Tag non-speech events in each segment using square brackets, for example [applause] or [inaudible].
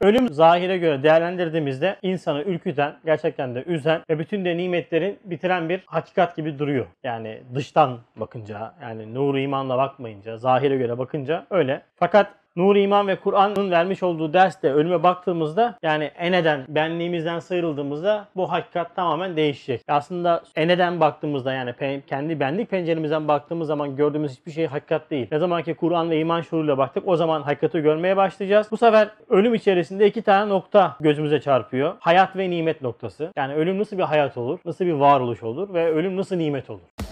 Ölüm zahire göre değerlendirdiğimizde insanı ürküten, gerçekten de üzen ve bütün de nimetlerin bitiren bir hakikat gibi duruyor. Yani dıştan bakınca, yani nuru imanla bakmayınca, zahire göre bakınca öyle. Fakat Nur iman ve Kur'an'ın vermiş olduğu derste ölüme baktığımızda yani eneden benliğimizden sıyrıldığımızda bu hakikat tamamen değişecek. Aslında eneden baktığımızda yani kendi benlik penceremizden baktığımız zaman gördüğümüz hiçbir şey hakikat değil. Ne zaman ki Kur'an ve iman şuuruyla baktık o zaman hakikati görmeye başlayacağız. Bu sefer ölüm içerisinde iki tane nokta gözümüze çarpıyor. Hayat ve nimet noktası. Yani ölüm nasıl bir hayat olur? Nasıl bir varoluş olur? Ve ölüm nasıl nimet olur?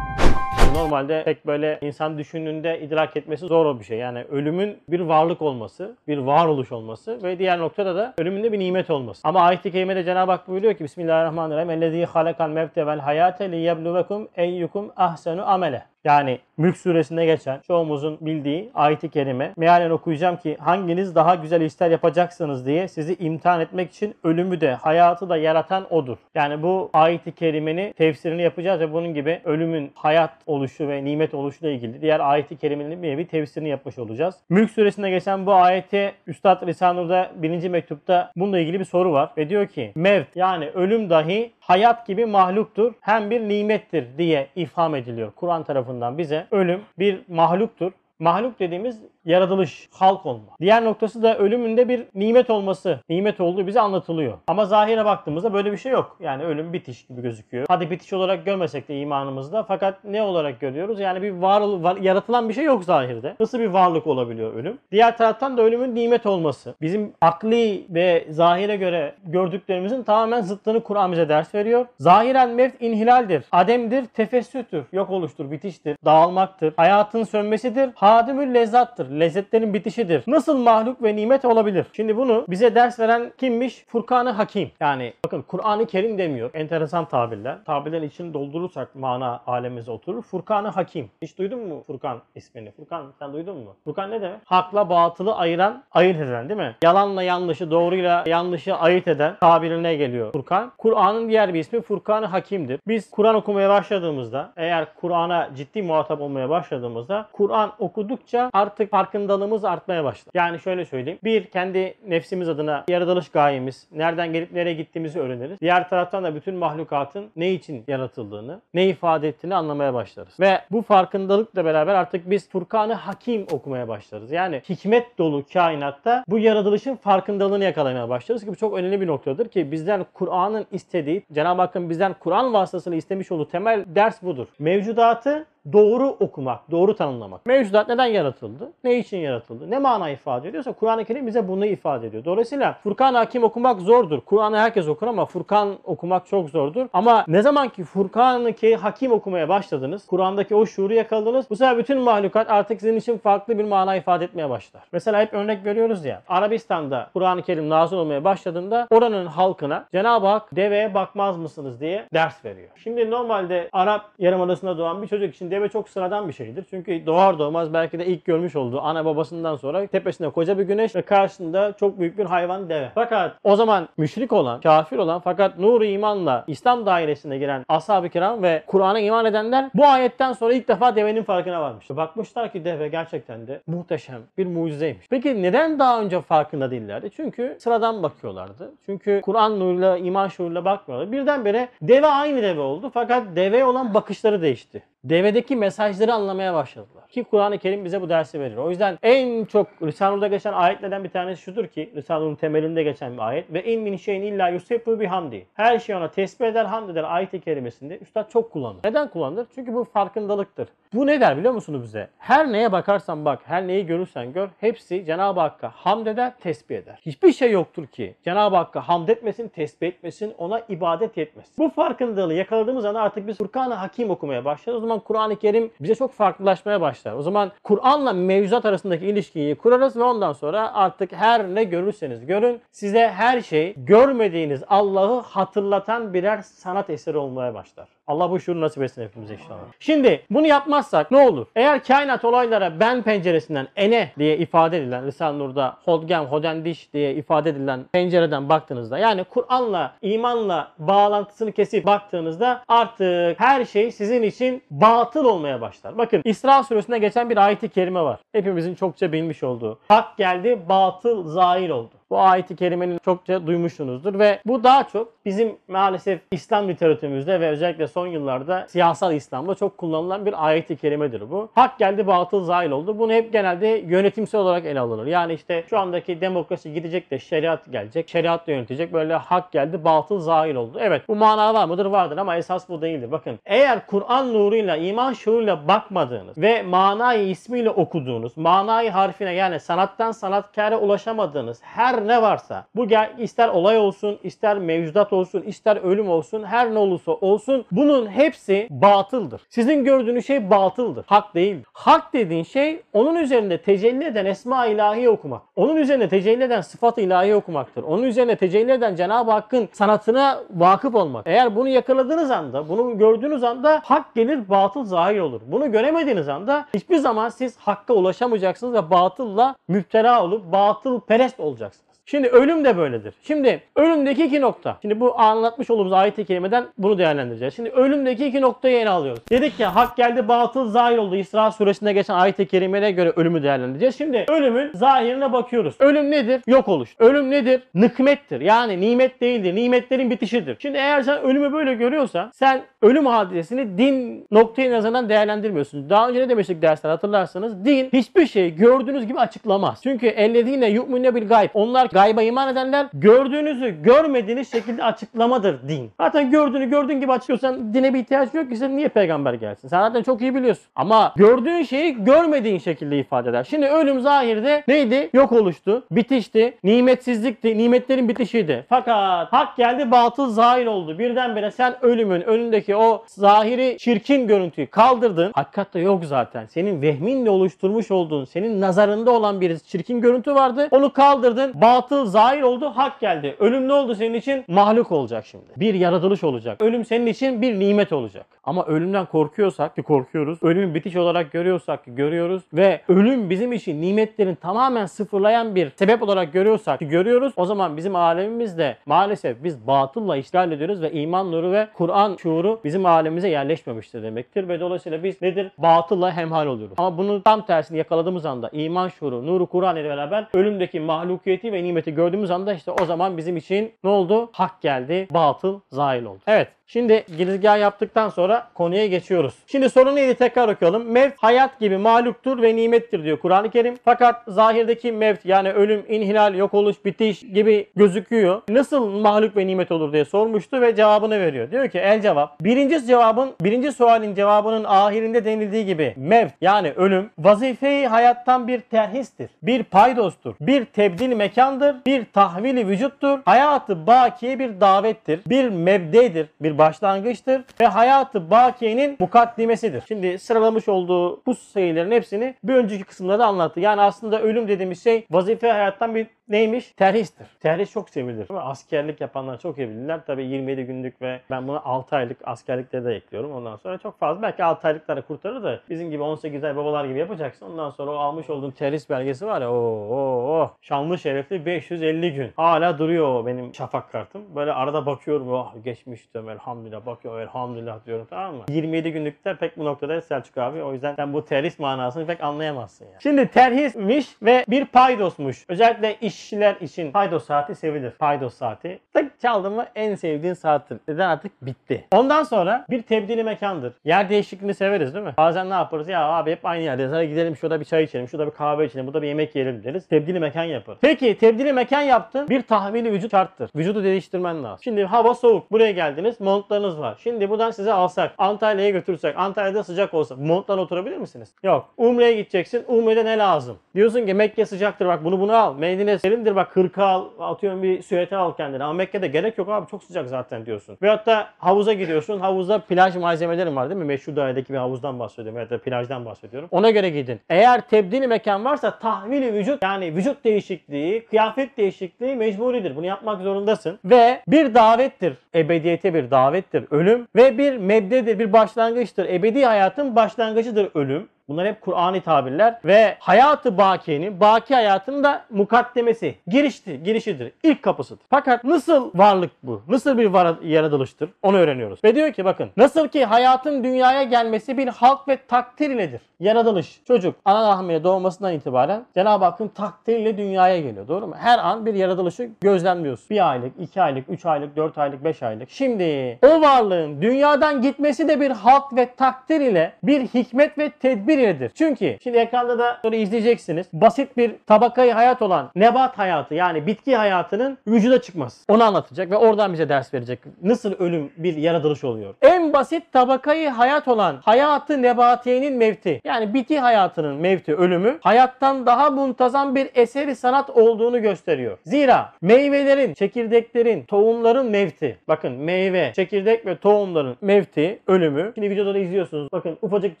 Normalde pek böyle insan düşündüğünde idrak etmesi zor bir şey. Yani ölümün bir varlık olması, bir varoluş olması ve diğer noktada da ölümün de bir nimet olması. Ama ayet-i kerimede Cenab-ı Hak buyuruyor ki Bismillahirrahmanirrahim. Ellezî halakal mevte vel hayate liyebluvekum eyyukum ahsenu amele. Yani Mülk suresinde geçen çoğumuzun bildiği ayet-i kerime mealen okuyacağım ki hanginiz daha güzel işler yapacaksınız diye sizi imtihan etmek için ölümü de hayatı da yaratan odur. Yani bu ayet-i kerimenin tefsirini yapacağız ve bunun gibi ölümün hayat oluşu ve nimet oluşuyla ilgili diğer ayet-i kerimenin bir nevi tefsirini yapmış olacağız. Mülk suresinde geçen bu ayeti Üstad Risanur'da birinci mektupta bununla ilgili bir soru var ve diyor ki mevt yani ölüm dahi hayat gibi mahluktur hem bir nimettir diye ifham ediliyor Kur'an tarafından bize. Ölüm bir mahluktur. Mahluk dediğimiz yaratılış, halk olma. Diğer noktası da ölümünde bir nimet olması. Nimet olduğu bize anlatılıyor. Ama zahire baktığımızda böyle bir şey yok. Yani ölüm bitiş gibi gözüküyor. Hadi bitiş olarak görmesek de imanımızda. Fakat ne olarak görüyoruz? Yani bir var, var yaratılan bir şey yok zahirde. Nasıl bir varlık olabiliyor ölüm? Diğer taraftan da ölümün nimet olması. Bizim akli ve zahire göre gördüklerimizin tamamen zıttını Kur'an bize ders veriyor. Zahiren mevt inhilaldir. Ademdir, tefessüttür. Yok oluştur, bitiştir, dağılmaktır. Hayatın sönmesidir. Hadimül lezzattır. Lezzetlerin bitişidir. Nasıl mahluk ve nimet olabilir? Şimdi bunu bize ders veren kimmiş? Furkan-ı Hakim. Yani bakın Kur'an-ı Kerim demiyor. Enteresan tabirler. Tabirlerin içini doldurursak mana alemimize oturur. Furkan-ı Hakim. Hiç duydun mu Furkan ismini? Furkan sen duydun mu? Furkan ne demek? Hakla batılı ayıran, ayırt eden değil mi? Yalanla yanlışı, doğruyla yanlışı ayırt eden tabirine geliyor Furkan. Kur'an'ın diğer bir ismi Furkan-ı Hakim'dir. Biz Kur'an okumaya başladığımızda, eğer Kur'an'a ciddi muhatap olmaya başladığımızda, Kur'an okudukça artık farkındalığımız artmaya başlar. Yani şöyle söyleyeyim. Bir, kendi nefsimiz adına yaratılış gayemiz, nereden gelip nereye gittiğimizi öğreniriz. Diğer taraftan da bütün mahlukatın ne için yaratıldığını, ne ifade ettiğini anlamaya başlarız. Ve bu farkındalıkla beraber artık biz Furkan-ı Hakim okumaya başlarız. Yani hikmet dolu kainatta bu yaratılışın farkındalığını yakalamaya başlarız ki bu çok önemli bir noktadır ki bizden Kur'an'ın istediği, Cenab-ı Hakk'ın bizden Kur'an vasıtasıyla istemiş olduğu temel ders budur. Mevcudatı doğru okumak, doğru tanımlamak. Mevcudat neden yaratıldı? Ne için yaratıldı? Ne mana ifade ediyorsa Kur'an-ı Kerim bize bunu ifade ediyor. Dolayısıyla Furkan Hakim okumak zordur. Kur'an'ı herkes okur ama Furkan okumak çok zordur. Ama ne zaman ki Furkan-ı Hakim okumaya başladınız, Kur'an'daki o şuuru yakaladınız, bu sefer bütün mahlukat artık sizin için farklı bir mana ifade etmeye başlar. Mesela hep örnek veriyoruz ya, Arabistan'da Kur'an-ı Kerim nazil olmaya başladığında oranın halkına Cenab-ı Hak deveye bakmaz mısınız diye ders veriyor. Şimdi normalde Arap Yarımadası'nda doğan bir çocuk için deve çok sıradan bir şeydir. Çünkü doğar doğmaz belki de ilk görmüş olduğu ana babasından sonra tepesinde koca bir güneş ve karşısında çok büyük bir hayvan deve. Fakat o zaman müşrik olan, kafir olan fakat nuru imanla İslam dairesine giren ashab-ı kiram ve Kur'an'a iman edenler bu ayetten sonra ilk defa devenin farkına varmış. Bakmışlar ki deve gerçekten de muhteşem bir mucizeymiş. Peki neden daha önce farkında değillerdi? Çünkü sıradan bakıyorlardı. Çünkü Kur'an nuruyla, iman şuuruyla bakmıyorlardı. Birdenbire deve aynı deve oldu fakat deveye olan bakışları değişti devedeki mesajları anlamaya başladılar. Ki Kur'an-ı Kerim bize bu dersi verir. O yüzden en çok Risale'de geçen ayetlerden bir tanesi şudur ki Risale'nin temelinde geçen bir ayet ve in min şeyin illa yusebbu bihamdi. Her şey ona tesbih eder, hamd eder ayet-i kerimesinde üstad çok kullanır. Neden kullanır? Çünkü bu farkındalıktır. Bu ne der biliyor musunuz bize? Her neye bakarsan bak, her neyi görürsen gör hepsi Cenab-ı Hakk'a hamd eder, tesbih eder. Hiçbir şey yoktur ki Cenab-ı Hakk'a hamd etmesin, tesbih etmesin, ona ibadet etmesin. Bu farkındalığı yakaladığımız anda artık biz Furkan-ı Hakim okumaya başlarız. O zaman Kur'an-ı Kerim bize çok farklılaşmaya başlar. O zaman Kur'an'la mevzuat arasındaki ilişkiyi kurarız ve ondan sonra artık her ne görürseniz görün size her şey görmediğiniz Allah'ı hatırlatan birer sanat eseri olmaya başlar. Allah bu şuuru nasip etsin hepimize inşallah. Şimdi bunu yapmazsak ne olur? Eğer kainat olaylara ben penceresinden ene diye ifade edilen Risale-i Nur'da hodgem, hodendiş diye ifade edilen pencereden baktığınızda yani Kur'an'la, imanla bağlantısını kesip baktığınızda artık her şey sizin için batıl olmaya başlar. Bakın İsra suresinde geçen bir ayet-i kerime var. Hepimizin çokça bilmiş olduğu. Hak geldi, batıl zahir oldu. Bu ayeti kerimenin çokça duymuşsunuzdur ve bu daha çok bizim maalesef İslam literatürümüzde ve özellikle son yıllarda siyasal İslam'da çok kullanılan bir ayeti kerimedir bu. Hak geldi batıl zahil oldu. Bunu hep genelde yönetimsel olarak ele alınır. Yani işte şu andaki demokrasi gidecek de şeriat gelecek. Şeriatla yönetecek. Böyle hak geldi batıl zahil oldu. Evet bu mana var mıdır? Vardır ama esas bu değildir. Bakın eğer Kur'an nuruyla, iman şuuruyla bakmadığınız ve manayı ismiyle okuduğunuz, manayı harfine yani sanattan sanatkara ulaşamadığınız her ne varsa bu gel ister olay olsun, ister mevcudat olsun, ister ölüm olsun, her ne olursa olsun bunun hepsi batıldır. Sizin gördüğünüz şey batıldır. Hak değildir. Hak dediğin şey onun üzerinde tecelli eden esma ilahi okumak. Onun üzerine tecelli eden sıfat ilahi okumaktır. Onun üzerine tecelli eden Cenab-ı Hakk'ın sanatına vakıf olmak. Eğer bunu yakaladığınız anda, bunu gördüğünüz anda hak gelir, batıl zahir olur. Bunu göremediğiniz anda hiçbir zaman siz hakka ulaşamayacaksınız ve batılla müptela olup batıl perest olacaksınız. Şimdi ölüm de böyledir. Şimdi ölümdeki iki nokta. Şimdi bu anlatmış olduğumuz ayet-i kerimeden bunu değerlendireceğiz. Şimdi ölümdeki iki noktayı ele alıyoruz. Dedik ya hak geldi batıl zahir oldu. İsra suresinde geçen ayet-i kerimeye göre ölümü değerlendireceğiz. Şimdi ölümün zahirine bakıyoruz. Ölüm nedir? Yok oluş. Ölüm nedir? Nikmettir. Yani nimet değildir. Nimetlerin bitişidir. Şimdi eğer sen ölümü böyle görüyorsan sen ölüm hadisesini din noktayı nazarından değerlendirmiyorsun. Daha önce ne demiştik dersler hatırlarsanız din hiçbir şey gördüğünüz gibi açıklamaz. Çünkü ellezine yu'mine bil gayb. Onlar gayba iman edenler gördüğünüzü görmediğiniz şekilde açıklamadır din. Zaten gördüğünü gördüğün gibi açıklıyorsan dine bir ihtiyaç yok ki sen niye peygamber gelsin? Sen zaten çok iyi biliyorsun. Ama gördüğün şeyi görmediğin şekilde ifade eder. Şimdi ölüm zahirde neydi? Yok oluştu, bitişti, nimetsizlikti, nimetlerin bitişiydi. Fakat hak geldi batıl zahir oldu. Birdenbire sen ölümün önündeki o zahiri çirkin görüntüyü kaldırdın. Hakikatte yok zaten. Senin vehminle oluşturmuş olduğun, senin nazarında olan bir çirkin görüntü vardı. Onu kaldırdın. Batıl zahir oldu. Hak geldi. Ölüm ne oldu senin için? Mahluk olacak şimdi. Bir yaratılış olacak. Ölüm senin için bir nimet olacak. Ama ölümden korkuyorsak ki korkuyoruz. Ölümü bitiş olarak görüyorsak ki görüyoruz. Ve ölüm bizim için nimetlerin tamamen sıfırlayan bir sebep olarak görüyorsak ki görüyoruz. O zaman bizim alemimizde maalesef biz batılla işgal ediyoruz ve iman nuru ve Kur'an şuuru bizim alemimize yerleşmemiştir demektir. Ve dolayısıyla biz nedir? Batılla hemhal oluyoruz. Ama bunu tam tersini yakaladığımız anda iman şuuru, nuru Kur'an ile beraber ölümdeki mahlukiyeti ve nimeti gördüğümüz anda işte o zaman bizim için ne oldu? Hak geldi, batıl zahil oldu. Evet. Şimdi girizgah yaptıktan sonra konuya geçiyoruz. Şimdi soru neydi tekrar okuyalım. Mevt hayat gibi mahluktur ve nimettir diyor Kur'an-ı Kerim. Fakat zahirdeki mevt yani ölüm, inhilal, yok oluş, bitiş gibi gözüküyor. Nasıl mahluk ve nimet olur diye sormuştu ve cevabını veriyor. Diyor ki el cevap. Birinci cevabın, birinci sualin cevabının ahirinde denildiği gibi mevt yani ölüm vazife-i hayattan bir terhistir. Bir paydostur. Bir tebdil mekandır. Bir tahvili vücuttur. Hayatı bakiye bir davettir. Bir mebdedir. Bir başlangıçtır ve hayatı bakiyenin mukaddimesidir. Şimdi sıralamış olduğu bu sayıların hepsini bir önceki kısımlarda anlattı. Yani aslında ölüm dediğimiz şey vazife hayattan bir neymiş? Terhistir. Terhis çok sevilir. Askerlik yapanlar çok iyi bilirler. Tabii 27 günlük ve ben buna 6 aylık askerlikte de ekliyorum. Ondan sonra çok fazla belki 6 aylıkları kurtarır da bizim gibi 18 ay babalar gibi yapacaksın. Ondan sonra o almış olduğun terhis belgesi var ya o o o şanlı şerefli 550 gün. Hala duruyor o benim şafak kartım. Böyle arada bakıyorum oh geçmiş diyorum elhamdülillah bakıyor elhamdülillah diyorum tamam mı? 27 günlükte pek bu noktada Selçuk abi. O yüzden sen bu terhis manasını pek anlayamazsın yani. Şimdi terhismiş ve bir paydosmuş. Özellikle işçiler için paydos saati sevilir. Paydos saati. Tık çaldın mı en sevdiğin saattir. Neden artık bitti. Ondan sonra bir tebdili mekandır. Yer değişikliğini severiz değil mi? Bazen ne yaparız? Ya abi hep aynı yerdeyiz. Hadi gidelim şurada bir çay içelim. Şurada bir kahve içelim. Burada bir yemek yiyelim deriz. Tebdili mekan yaparız. Peki tebdili mekan yaptın. Bir tahvili vücut şarttır. Vücudu değiştirmen lazım. Şimdi hava soğuk. Buraya geldiniz. Montlarınız var. Şimdi buradan size alsak. Antalya'ya götürsek. Antalya'da sıcak olsa. Montla oturabilir misiniz? Yok. Umre'ye gideceksin. Umre'de ne lazım? Diyorsun ki Mekke sıcaktır. Bak bunu bunu al. Medine serindir bak hırka al, atıyorum bir süveter al kendine. Ama Mekke'de gerek yok abi çok sıcak zaten diyorsun. Veyahut da havuza giriyorsun. Havuzda plaj malzemelerin var değil mi? Meşhur dairede bir havuzdan bahsediyorum ya da plajdan bahsediyorum. Ona göre gidin. Eğer tebdili mekan varsa tahvili vücut yani vücut değişikliği, kıyafet değişikliği mecburidir. Bunu yapmak zorundasın. Ve bir davettir. Ebediyete bir davettir. Ölüm ve bir mebdedir, bir başlangıçtır. Ebedi hayatın başlangıcıdır ölüm. Bunlar hep Kur'an'ı tabirler ve hayatı bakiyenin, baki hayatının da mukaddemesi, girişti, girişidir, ilk kapısıdır. Fakat nasıl varlık bu? Nasıl bir var yaratılıştır? Onu öğreniyoruz. Ve diyor ki bakın, nasıl ki hayatın dünyaya gelmesi bir halk ve takdir iledir. Yaratılış, çocuk ana rahmine doğmasından itibaren Cenab-ı Hakk'ın takdiriyle dünyaya geliyor. Doğru mu? Her an bir yaratılışı gözlemliyorsun. Bir aylık, iki aylık, üç aylık, dört aylık, beş aylık. Şimdi o varlığın dünyadan gitmesi de bir halk ve takdir ile bir hikmet ve tedbir iledir. Çünkü şimdi ekranda da sonra izleyeceksiniz. Basit bir tabakayı hayat olan nebat hayatı yani bitki hayatının vücuda çıkması. Onu anlatacak ve oradan bize ders verecek. Nasıl ölüm bir yaratılış oluyor. En basit tabakayı hayat olan hayatı nebatiyenin mevti. Yani bitki hayatının mevti ölümü hayattan daha muntazam bir eseri sanat olduğunu gösteriyor. Zira meyvelerin, çekirdeklerin, tohumların mevti. Bakın meyve, çekirdek ve tohumların mevti, ölümü. Şimdi videoda da izliyorsunuz. Bakın ufacık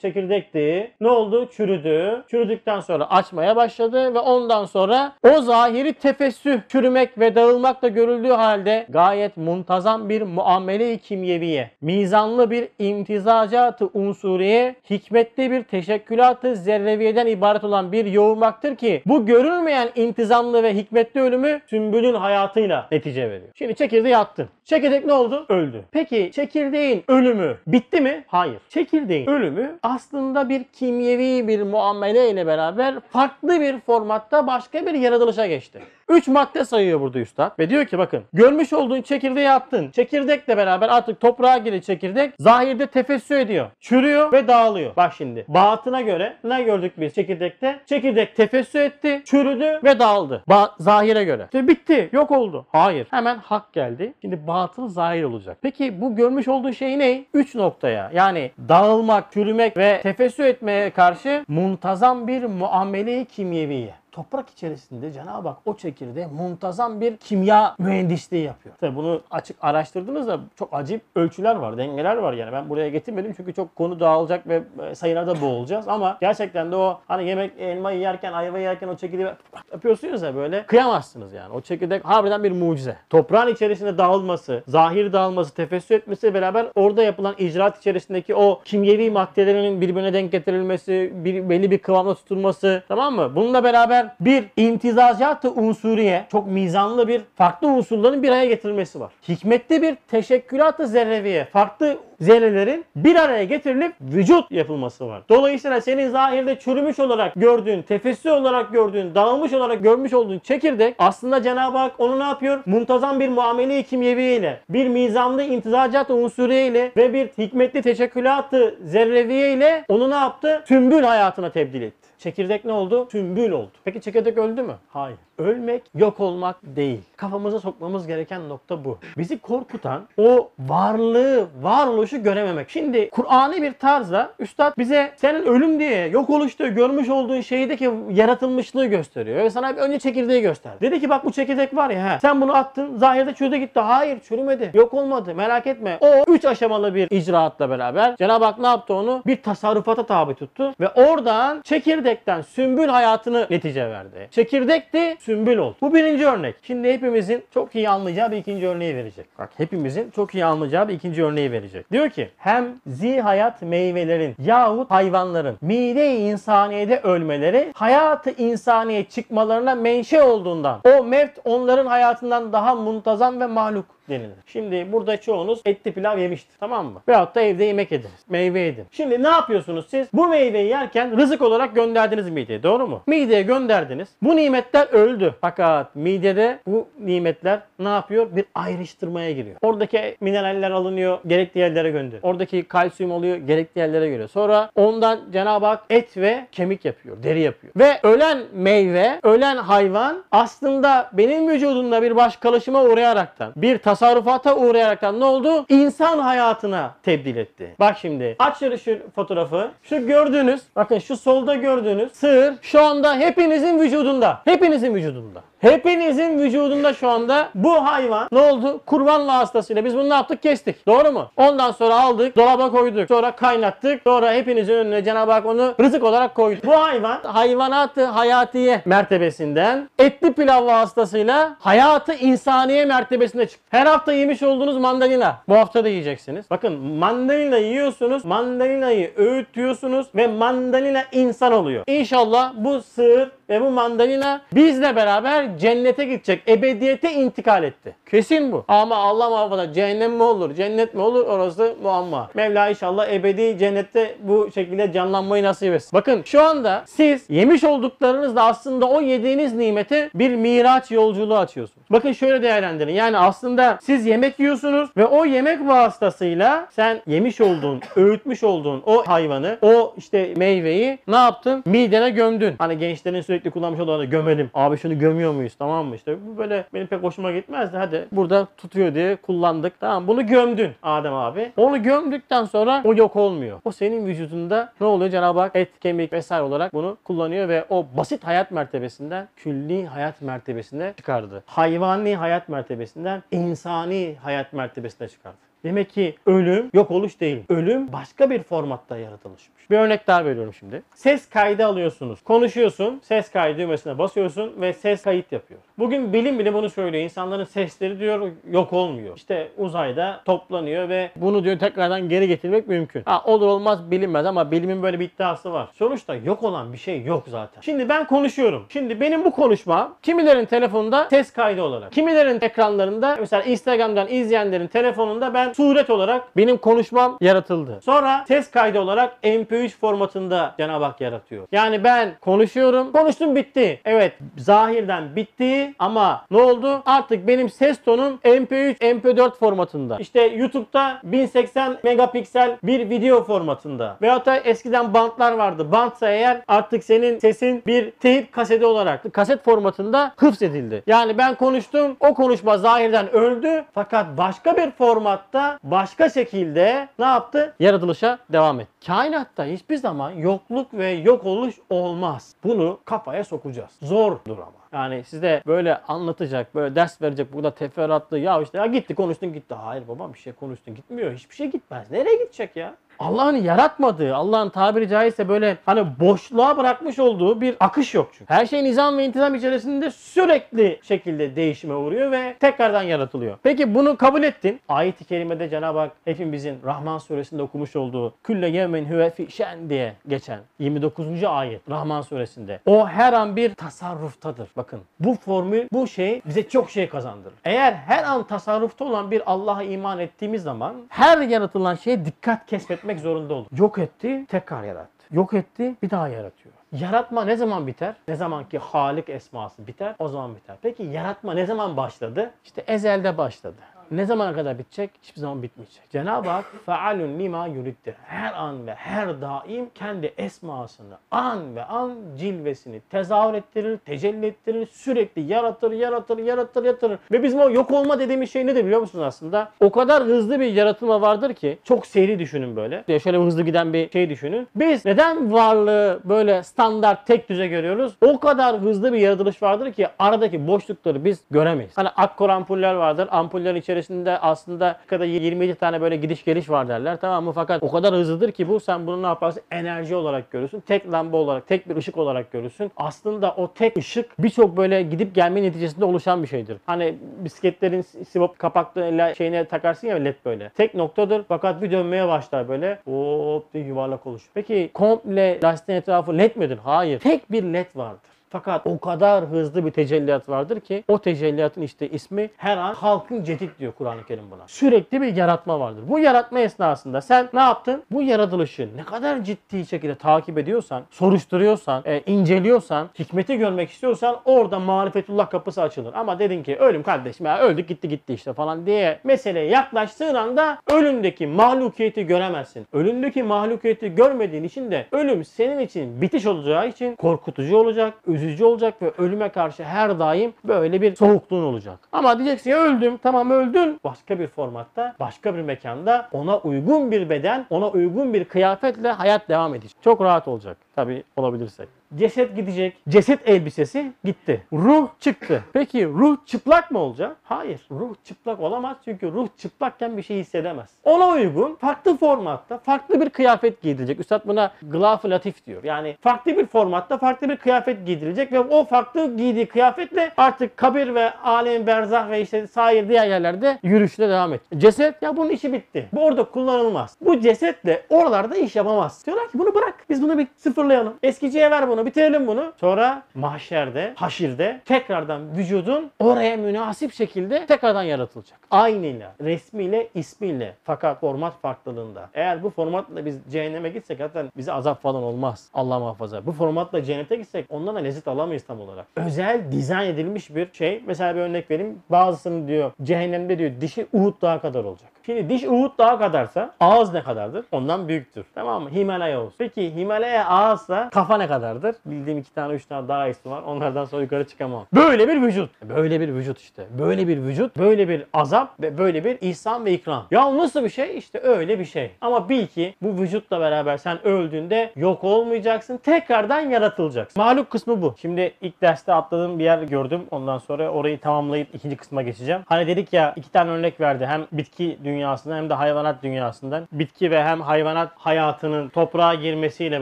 çekirdekti. Ne oldu? Çürüdü. Çürüdükten sonra açmaya başladı ve ondan sonra o zahiri tefessüh, çürümek ve dağılmakla görüldüğü halde gayet muntazam bir muamele-i kimyeviye, mizanlı bir imtizacatı unsuriye, hikmetli bir teşekkülatı zerreviyeden ibaret olan bir yoğurmaktır ki bu görülmeyen intizamlı ve hikmetli ölümü sümbülün hayatıyla netice veriyor. Şimdi çekirdeği attın. Çekirdek ne oldu? Öldü. Peki çekirdeğin ölümü bitti mi? Hayır. Çekirdeğin ölümü aslında bir kimyevi bir muamele ile beraber farklı bir formatta başka bir yaratılışa geçti. Üç madde sayıyor burada üstad. Ve diyor ki bakın görmüş olduğun çekirdeği attın. Çekirdekle beraber artık toprağa giri çekirdek zahirde tefessü ediyor. Çürüyor ve dağılıyor. Bak şimdi batına göre ne gördük biz çekirdekte? Çekirdek tefessü etti, çürüdü ve dağıldı. Ba- zahire göre. İşte bitti, yok oldu. Hayır. Hemen hak geldi. Şimdi batıl zahir olacak. Peki bu görmüş olduğu şey ne? Üç noktaya yani dağılmak, çürümek ve tefessü etmeye karşı muntazam bir muamele-i kimyeviye toprak içerisinde Cenab-ı Hak o çekirdeğe muntazam bir kimya mühendisliği yapıyor. Tabii bunu açık araştırdığınızda çok acayip ölçüler var, dengeler var yani. Ben buraya getirmedim çünkü çok konu dağılacak ve e, sayılarda boğulacağız ama gerçekten de o hani yemek elmayı yerken, ayva yerken o çekirdeği yapıyorsunuz ya böyle kıyamazsınız yani. O çekirdek harbiden bir mucize. Toprağın içerisinde dağılması, zahir dağılması, tefessü etmesi beraber orada yapılan icraat içerisindeki o kimyevi maddelerinin birbirine denk getirilmesi, bir, belli bir kıvamda tutulması tamam mı? Bununla beraber bir imtizacatı unsuriye çok mizanlı bir farklı unsurların bir araya getirilmesi var. Hikmetli bir teşekkülatı zerreviye farklı zerrelerin bir araya getirilip vücut yapılması var. Dolayısıyla senin zahirde çürümüş olarak gördüğün, tefessü olarak gördüğün, dağılmış olarak görmüş olduğun çekirdek aslında Cenab-ı Hak onu ne yapıyor? Muntazam bir muamele-i kimyevi bir mizanlı imtizacat unsuriye ile ve bir hikmetli teşekkülatı zerreviye ile onu ne yaptı? Tümbül hayatına tebdil etti. Çekirdek ne oldu? Tümbül oldu. Peki çekirdek öldü mü? Hayır. Ölmek yok olmak değil. Kafamıza sokmamız gereken nokta bu. Bizi korkutan o varlığı, varoluşu görememek. Şimdi Kur'an'ı bir tarzda Üstad bize senin ölüm diye yok oluştuğu, görmüş olduğun şeydeki yaratılmışlığı gösteriyor. Ve sana önce çekirdeği göster. Dedi ki bak bu çekirdek var ya he, sen bunu attın zahirde çürüdü gitti. Hayır çürümedi. Yok olmadı. Merak etme. O üç aşamalı bir icraatla beraber Cenab-ı Hak ne yaptı onu? Bir tasarrufata tabi tuttu. Ve oradan çekirdekten sümbül hayatını netice verdi. Çekirdekti sümbül oldu. Bu birinci örnek. Şimdi hepimizin çok iyi anlayacağı bir ikinci örneği verecek. Bak hepimizin çok iyi anlayacağı bir ikinci örneği verecek. Diyor ki hem zihayat meyvelerin yahut hayvanların mide-i insaniyede ölmeleri hayatı insaniye çıkmalarına menşe olduğundan o mevt onların hayatından daha muntazam ve mahluk denilir. Şimdi burada çoğunuz etli pilav yemiştir. Tamam mı? Veyahut da evde yemek ediniz. Meyve yedin. Şimdi ne yapıyorsunuz siz? Bu meyveyi yerken rızık olarak gönderdiniz mideye. Doğru mu? Mideye gönderdiniz. Bu nimetler öldü. Fakat midede bu nimetler ne yapıyor? Bir ayrıştırmaya giriyor. Oradaki mineraller alınıyor. Gerekli yerlere gönderiyor. Oradaki kalsiyum oluyor. Gerekli yerlere geliyor. Sonra ondan Cenab-ı Hak et ve kemik yapıyor. Deri yapıyor. Ve ölen meyve, ölen hayvan aslında benim vücudumda bir baş kalaşıma uğrayaraktan bir tasarruf tasarrufata uğrayaraktan ne oldu? İnsan hayatına tebdil etti. Bak şimdi aç şu fotoğrafı. Şu gördüğünüz bakın şu solda gördüğünüz sığır şu anda hepinizin vücudunda. Hepinizin vücudunda. Hepinizin vücudunda şu anda bu hayvan ne oldu? Kurban vasıtasıyla biz bunu ne yaptık? Kestik. Doğru mu? Ondan sonra aldık, dolaba koyduk. Sonra kaynattık. Sonra hepinizin önüne Cenab-ı Hak onu rızık olarak koydu. Bu hayvan hayvanatı hayatiye mertebesinden etli pilav vasıtasıyla hayatı insaniye mertebesine çıktı. Her hafta yemiş olduğunuz mandalina bu hafta da yiyeceksiniz. Bakın mandalina yiyorsunuz, mandalinayı öğütüyorsunuz ve mandalina insan oluyor. İnşallah bu sığır ve bu mandalina bizle beraber cennete gidecek. Ebediyete intikal etti. Kesin bu. Ama Allah muhafaza cehennem mi olur, cennet mi olur orası muamma. Mevla inşallah ebedi cennette bu şekilde canlanmayı nasip etsin. Bakın şu anda siz yemiş olduklarınızla aslında o yediğiniz nimete bir miraç yolculuğu açıyorsunuz. Bakın şöyle değerlendirin. Yani aslında siz yemek yiyorsunuz ve o yemek vasıtasıyla sen yemiş olduğun, [clears throat] öğütmüş olduğun o hayvanı, o işte meyveyi ne yaptın? Midene gömdün. Hani gençlerin sürekli kullanmış olanı gömelim. Abi şunu gömüyor muyuz? Tamam mı? İşte bu böyle benim pek hoşuma gitmezdi. Hadi burada tutuyor diye kullandık. Tamam bunu gömdün Adem abi. Onu gömdükten sonra o yok olmuyor. O senin vücudunda ne oluyor? Cenab-ı Hak et, kemik vesaire olarak bunu kullanıyor ve o basit hayat mertebesinden külli hayat mertebesine çıkardı. Hayvani hayat mertebesinden insani hayat mertebesine çıkardı. Demek ki ölüm yok oluş değil. Ölüm başka bir formatta yaratılışmış. Bir örnek daha veriyorum şimdi. Ses kaydı alıyorsunuz. Konuşuyorsun. Ses kaydı düğmesine basıyorsun ve ses kayıt yapıyor. Bugün bilim bile bunu söylüyor. İnsanların sesleri diyor yok olmuyor. İşte uzayda toplanıyor ve bunu diyor tekrardan geri getirmek mümkün. Ha, olur olmaz bilinmez ama bilimin böyle bir iddiası var. Sonuçta yok olan bir şey yok zaten. Şimdi ben konuşuyorum. Şimdi benim bu konuşma kimilerin telefonunda ses kaydı olarak, kimilerin ekranlarında mesela Instagram'dan izleyenlerin telefonunda ben suret olarak benim konuşmam yaratıldı. Sonra ses kaydı olarak MP3 formatında Cenab-ı Hak yaratıyor. Yani ben konuşuyorum. Konuştum bitti. Evet zahirden bitti ama ne oldu? Artık benim ses tonum MP3, MP4 formatında. İşte YouTube'da 1080 megapiksel bir video formatında. Veyahut da eskiden bantlar vardı. Bantsa eğer artık senin sesin bir teyip kaseti olarak kaset formatında hıfzedildi. Yani ben konuştum. O konuşma zahirden öldü. Fakat başka bir formatta başka şekilde ne yaptı? Yaratılışa devam etti. Kainatta hiçbir zaman yokluk ve yok oluş olmaz. Bunu kafaya sokacağız. Zordur ama. Yani size böyle anlatacak, böyle ders verecek burada teferruatlı ya işte ya gitti konuştun gitti. Hayır babam bir şey konuştun gitmiyor. Hiçbir şey gitmez. Nereye gidecek ya? Allah'ın yaratmadığı, Allah'ın tabiri caizse böyle hani boşluğa bırakmış olduğu bir akış yok çünkü. Her şey nizam ve intizam içerisinde sürekli şekilde değişime uğruyor ve tekrardan yaratılıyor. Peki bunu kabul ettin. Ayet-i kerimede Cenab-ı Hak hepimizin Rahman suresinde okumuş olduğu külle yemin huve fi diye geçen 29. ayet Rahman suresinde. O her an bir tasarruftadır. Bakın bu formül, bu şey bize çok şey kazandırır. Eğer her an tasarrufta olan bir Allah'a iman ettiğimiz zaman her yaratılan şeye dikkat kesmetmek zorunda olur. Yok etti, tekrar yarattı. Yok etti, bir daha yaratıyor. Yaratma ne zaman biter? Ne zaman ki Halik esması biter, o zaman biter. Peki yaratma ne zaman başladı? İşte ezelde başladı. Ne zamana kadar bitecek? Hiçbir zaman bitmeyecek. Cenab-ı Hak [laughs] fealun lima yuriddir. Her an ve her daim kendi esmasını an ve an cilvesini tezahür ettirir, tecelli ettirir, sürekli yaratır, yaratır, yaratır, yaratır. Ve bizim o yok olma dediğimiz şey nedir biliyor musunuz aslında? O kadar hızlı bir yaratılma vardır ki çok seri düşünün böyle. Ya Şöyle hızlı giden bir şey düşünün. Biz neden varlığı böyle standart tek düze görüyoruz? O kadar hızlı bir yaratılış vardır ki aradaki boşlukları biz göremeyiz. Hani akkor ampuller vardır. Ampullerin içerisinde aslında kadar 27 tane böyle gidiş geliş var derler. Tamam mı? Fakat o kadar hızlıdır ki bu sen bunu ne yaparsın? Enerji olarak görürsün. Tek lamba olarak, tek bir ışık olarak görürsün. Aslında o tek ışık birçok böyle gidip gelme neticesinde oluşan bir şeydir. Hani bisikletlerin sivop kapaklı ile şeyine takarsın ya led böyle. Tek noktadır fakat bir dönmeye başlar böyle. Hop diye yuvarlak olur. Peki komple lastiğin etrafı led midir? Hayır. Tek bir led vardır. Fakat o kadar hızlı bir tecelliyat vardır ki o tecelliyatın işte ismi her an halkın cedid diyor Kur'an-ı Kerim buna. Sürekli bir yaratma vardır. Bu yaratma esnasında sen ne yaptın? Bu yaratılışı ne kadar ciddi şekilde takip ediyorsan, soruşturuyorsan, e, inceliyorsan, hikmeti görmek istiyorsan orada marifetullah kapısı açılır. Ama dedin ki ölüm kardeşim ya öldük gitti gitti işte falan diye meseleye yaklaştığın anda ölümdeki mahlukiyeti göremezsin. Ölümdeki mahlukiyeti görmediğin için de ölüm senin için bitiş olacağı için korkutucu olacak, üzücü üzücü olacak ve ölüme karşı her daim böyle bir soğukluğun olacak. Ama diyeceksin ya öldüm tamam öldün. Başka bir formatta, başka bir mekanda ona uygun bir beden, ona uygun bir kıyafetle hayat devam edecek. Çok rahat olacak. Tabii olabilirsek. Ceset gidecek. Ceset elbisesi gitti. Ruh çıktı. Peki ruh çıplak mı olacak? Hayır. Ruh çıplak olamaz çünkü ruh çıplakken bir şey hissedemez. Ona uygun farklı formatta farklı bir kıyafet giydirilecek. Üstad buna gılaf latif diyor. Yani farklı bir formatta farklı bir kıyafet giydirilecek ve o farklı giydiği kıyafetle artık kabir ve alem berzah ve işte sair diğer yerlerde yürüyüşüne devam et. Ceset ya bunun işi bitti. Bu orada kullanılmaz. Bu cesetle oralarda iş yapamaz. Diyorlar ki bunu bırak. Biz bunu bir sıfırlayalım. Eskiciye ver bunu. Bitirelim bunu. Sonra mahşerde, haşirde tekrardan vücudun oraya münasip şekilde tekrardan yaratılacak. Aynıyla, resmiyle, ismiyle. Fakat format farklılığında. Eğer bu formatla biz cehenneme gitsek zaten bize azap falan olmaz. Allah muhafaza. Bu formatla cennete gitsek ondan da lezzet alamayız tam olarak. Özel dizayn edilmiş bir şey. Mesela bir örnek vereyim. Bazısının diyor cehennemde diyor dişi Uhud dağı kadar olacak. Şimdi diş Uhud dağı kadarsa ağız ne kadardır? Ondan büyüktür. Tamam mı? Himalaya olsun. Peki Himalaya ağızsa kafa ne kadardır? Bildiğim iki tane üç tane dağ ismi var. Onlardan sonra yukarı çıkamam. Böyle bir vücut. Böyle bir vücut işte. Böyle bir vücut. Böyle bir azap ve böyle bir ihsan ve ikram. Ya nasıl bir şey? İşte öyle bir şey. Ama bil ki bu vücutla beraber sen öldüğünde yok olmayacaksın. Tekrardan yaratılacaksın. Maluk kısmı bu. Şimdi ilk derste atladığım bir yer gördüm. Ondan sonra orayı tamamlayıp ikinci kısma geçeceğim. Hani dedik ya iki tane örnek verdi. Hem bitki dünyasından hem de hayvanat dünyasından. Bitki ve hem hayvanat hayatının toprağa girmesiyle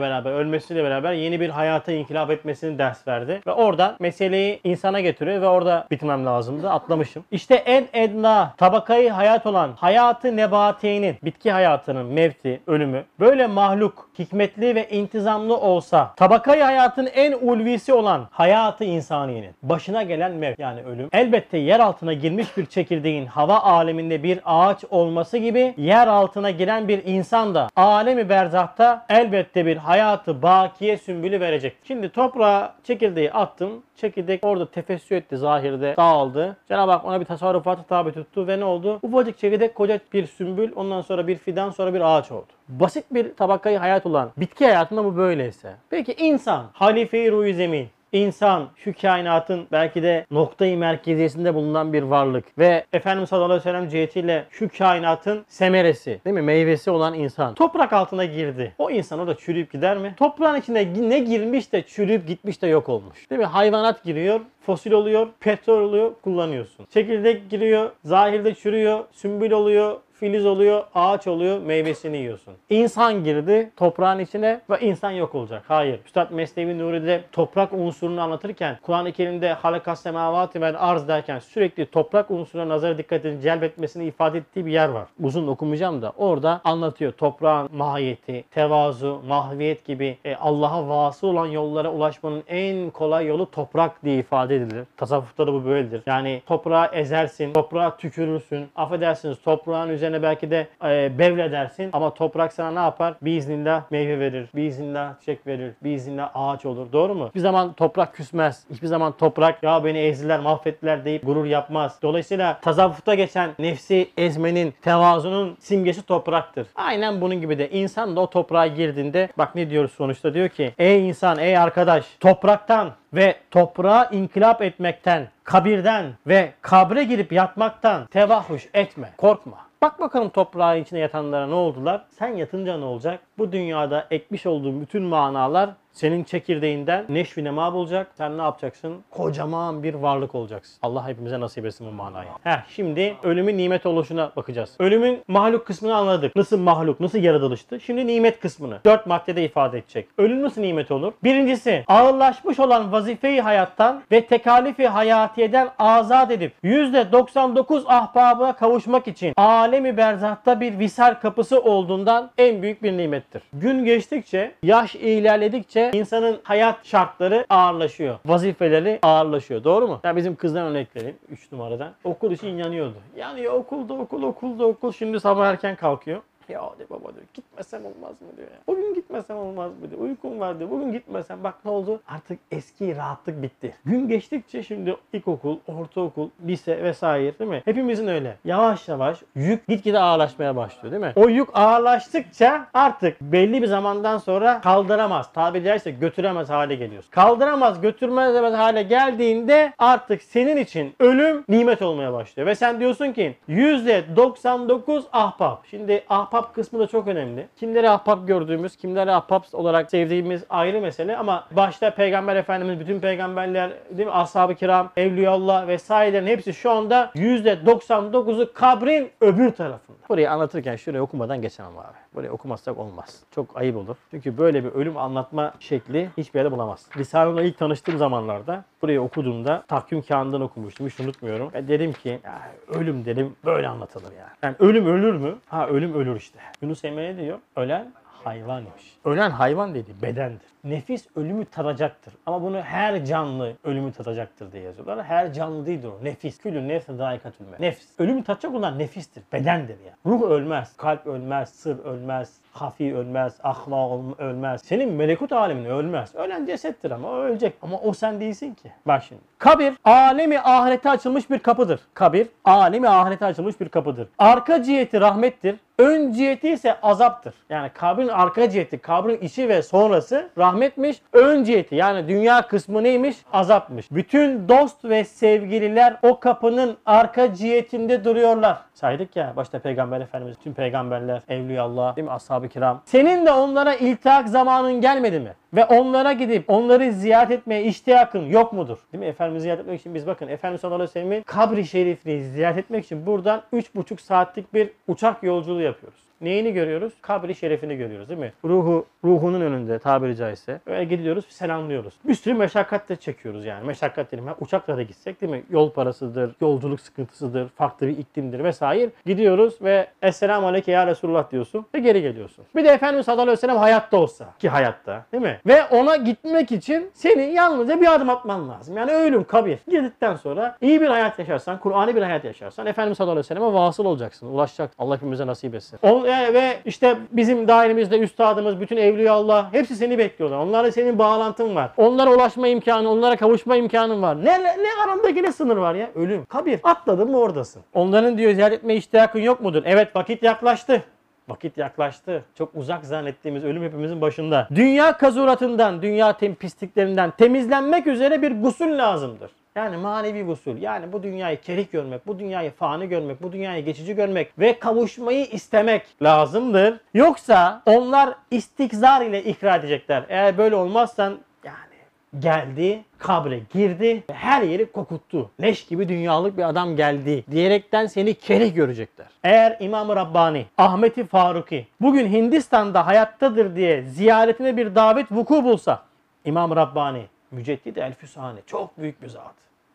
beraber, ölmesiyle beraber yeni bir hayata inkılap etmesini ders verdi. Ve oradan meseleyi insana getiriyor ve orada bitmem lazımdı. Atlamışım. İşte en edna tabakayı hayat olan hayatı nebatiyenin, bitki hayatının mevti, ölümü böyle mahluk, hikmetli ve intizamlı olsa tabakayı hayatın en ulvisi olan hayatı insaniyenin başına gelen mev yani ölüm elbette yer altına girmiş bir çekirdeğin hava aleminde bir ağaç olması gibi yer altına giren bir insan da alemi berzahta elbette bir hayatı bakiye sümbülü verecek. Şimdi toprağa çekirdeği attım. Çekirdek orada tefessü etti zahirde dağıldı. Cenab-ı Hak ona bir tasarrufata tabi tuttu ve ne oldu? Ufacık çekirdek koca bir sümbül ondan sonra bir fidan sonra bir ağaç oldu. Basit bir tabakayı hayat olan bitki hayatında bu böyleyse. Peki insan halife-i ruh zemin İnsan şu kainatın belki de noktayı merkeziyesinde bulunan bir varlık ve Efendimiz sallallahu aleyhi ve sellem cihetiyle şu kainatın semeresi değil mi meyvesi olan insan toprak altına girdi. O insan orada çürüyüp gider mi? Toprağın içine ne girmiş de çürüyüp gitmiş de yok olmuş. Değil mi? Hayvanat giriyor, fosil oluyor, petrol oluyor, kullanıyorsun. Çekirdek giriyor, zahirde çürüyor, sümbül oluyor, filiz oluyor, ağaç oluyor, meyvesini yiyorsun. İnsan girdi toprağın içine ve insan yok olacak. Hayır. Üstad Mesnevi Nuri'de toprak unsurunu anlatırken, Kur'an-ı Kerim'de halakas semavati ve arz derken sürekli toprak unsuruna nazar dikkatini celbetmesini ifade ettiği bir yer var. Uzun okumayacağım da orada anlatıyor toprağın mahiyeti, tevazu, mahviyet gibi e, Allah'a vasıl olan yollara ulaşmanın en kolay yolu toprak diye ifade edilir. Tasavvufta da bu böyledir. Yani toprağı ezersin, toprağa tükürürsün, affedersiniz toprağın üzerine belki de e, bevledersin ama toprak sana ne yapar? Biiznillah meyve verir, biiznillah çiçek verir, biiznillah ağaç olur. Doğru mu? Hiçbir zaman toprak küsmez. Hiçbir zaman toprak ya beni ezdiler, mahvettiler deyip gurur yapmaz. Dolayısıyla tasavvufta geçen nefsi ezmenin, tevazunun simgesi topraktır. Aynen bunun gibi de insan da o toprağa girdiğinde bak ne diyoruz sonuçta diyor ki ey insan, ey arkadaş topraktan ve toprağa inkılap etmekten, kabirden ve kabre girip yatmaktan tevahhuş etme, korkma. Bak bakalım toprağın içine yatanlara ne oldular? Sen yatınca ne olacak? Bu dünyada ekmiş olduğun bütün manalar senin çekirdeğinden neşvi nema bulacak. Sen ne yapacaksın? Kocaman bir varlık olacaksın. Allah hepimize nasip etsin bu manayı. Heh, şimdi ölümün nimet oluşuna bakacağız. Ölümün mahluk kısmını anladık. Nasıl mahluk, nasıl yaratılıştı? Şimdi nimet kısmını dört maddede ifade edecek. Ölüm nasıl nimet olur? Birincisi ağırlaşmış olan vazifeyi hayattan ve tekalifi hayatiyeden azat edip %99 ahbaba kavuşmak için alemi berzahta bir visal kapısı olduğundan en büyük bir nimettir. Gün geçtikçe, yaş ilerledikçe insanın hayat şartları ağırlaşıyor. Vazifeleri ağırlaşıyor. Doğru mu? Ya bizim kızdan örnek vereyim 3 numaradan. Okul için yanıyordu. Yanıyor okulda okul okulda okul. Şimdi sabah erken kalkıyor. Ya diyor baba diyor gitmesem olmaz mı diyor ya. Bugün gitmesem olmaz mı diyor. Uykum var diyor. Bugün gitmesem bak ne oldu? Artık eski rahatlık bitti. Gün geçtikçe şimdi ilkokul, ortaokul, lise vesaire değil mi? Hepimizin öyle. Yavaş yavaş yük gitgide ağırlaşmaya başlıyor değil mi? O yük ağırlaştıkça artık belli bir zamandan sonra kaldıramaz. Tabiri caizse götüremez hale geliyorsun. Kaldıramaz, götürmez hale geldiğinde artık senin için ölüm nimet olmaya başlıyor. Ve sen diyorsun ki %99 ahbap. Şimdi ahbap kısmı da çok önemli. Kimleri ahbap gördüğümüz, kimleri ahbap olarak sevdiğimiz ayrı mesele ama başta Peygamber Efendimiz, bütün peygamberler, değil mi? Ashab-ı kiram, Evliyaullah vesairelerin hepsi şu anda %99'u kabrin öbür tarafında. Burayı anlatırken şurayı okumadan geçemem abi. Burayı okumazsak olmaz. Çok ayıp olur. Çünkü böyle bir ölüm anlatma şekli hiçbir yerde bulamaz. Risale'yle ilk tanıştığım zamanlarda burayı okuduğumda takvim kağıdından okumuştum. Hiç unutmuyorum. Ve dedim ki ya ölüm dedim böyle anlatılır yani. Yani ölüm ölür mü? Ha ölüm ölür işte. Yunus Emre ne diyor? Ölen hayvan imiş. Ölen hayvan dedi bedendir. Nefis ölümü tadacaktır. Ama bunu her canlı ölümü tadacaktır diye yazıyorlar. Her canlı değildir o. Nefis. Külün nefse daikatül. Nefis. Ölümü tadacak olan nefistir. Bedendir ya. Ruh ölmez. Kalp ölmez. Sır ölmez. Hafi ölmez. Ahlak ölmez. Senin melekut alemin ölmez. Ölen cesettir ama o ölecek. Ama o sen değilsin ki. Bak şimdi. Kabir alemi ahirete açılmış bir kapıdır. Kabir alemi ahirete açılmış bir kapıdır. Arka ciheti rahmettir. Ön ciheti ise azaptır. Yani kabrin arka ciheti, kabrin içi ve sonrası rahmetmiş. Ön ciheti yani dünya kısmı neymiş? Azapmış. Bütün dost ve sevgililer o kapının arka cihetinde duruyorlar. Saydık ya başta Peygamber Efendimiz, tüm peygamberler, Evliyallah, değil mi? Ashab-ı kiram. Senin de onlara iltihak zamanın gelmedi mi? Ve onlara gidip onları ziyaret etmeye iştiyakın yok mudur? Değil mi? Efendimiz'i ziyaret etmek için biz bakın Efendimiz sallallahu aleyhi ve kabri şerifini ziyaret etmek için buradan 3,5 saatlik bir uçak yolculuğu yapıyoruz. Neyini görüyoruz? Kabri şerefini görüyoruz değil mi? Ruhu, ruhunun önünde tabiri caizse. Öyle gidiyoruz, selamlıyoruz. Bir sürü meşakkat de çekiyoruz yani. Meşakkat dedim ya uçakla da gitsek değil mi? Yol parasıdır, yolculuk sıkıntısıdır, farklı bir iklimdir vesaire. Gidiyoruz ve Esselamu Aleyke ya Resulullah diyorsun ve geri geliyorsun. Bir de Efendimiz sallallahu aleyhi ve sellem hayatta olsa ki hayatta değil mi? Ve ona gitmek için senin yalnızca bir adım atman lazım. Yani ölüm, kabir. Girdikten sonra iyi bir hayat yaşarsan, Kur'an'ı bir hayat yaşarsan Efendimiz sallallahu aleyhi ve selleme vasıl olacaksın, ulaşacaksın. Allah hepimize nasip etsin. On, e, ve işte bizim dairemizde üstadımız, bütün Evliyaullah hepsi seni bekliyorlar. Onlarla senin bağlantın var. Onlara ulaşma imkanı, onlara kavuşma imkanın var. Ne, ne, ne arandaki ne sınır var ya? Ölüm. Kabir. Atladın mı oradasın. Onların diyor ziyaret etme iştiyakın yok mudur? Evet vakit yaklaştı. Vakit yaklaştı. Çok uzak zannettiğimiz ölüm hepimizin başında. Dünya kazuratından, dünya tem pisliklerinden temizlenmek üzere bir gusül lazımdır. Yani manevi gusül. Yani bu dünyayı kerih görmek, bu dünyayı fani görmek, bu dünyayı geçici görmek ve kavuşmayı istemek lazımdır. Yoksa onlar istikzar ile ikrar edecekler. Eğer böyle olmazsan geldi, kabre girdi ve her yeri kokuttu. Leş gibi dünyalık bir adam geldi diyerekten seni kerih görecekler. Eğer İmam-ı Rabbani, Ahmeti Faruki bugün Hindistan'da hayattadır diye ziyaretine bir davet vuku bulsa İmam-ı Rabbani, Müceddid El-Füsani çok büyük bir zat.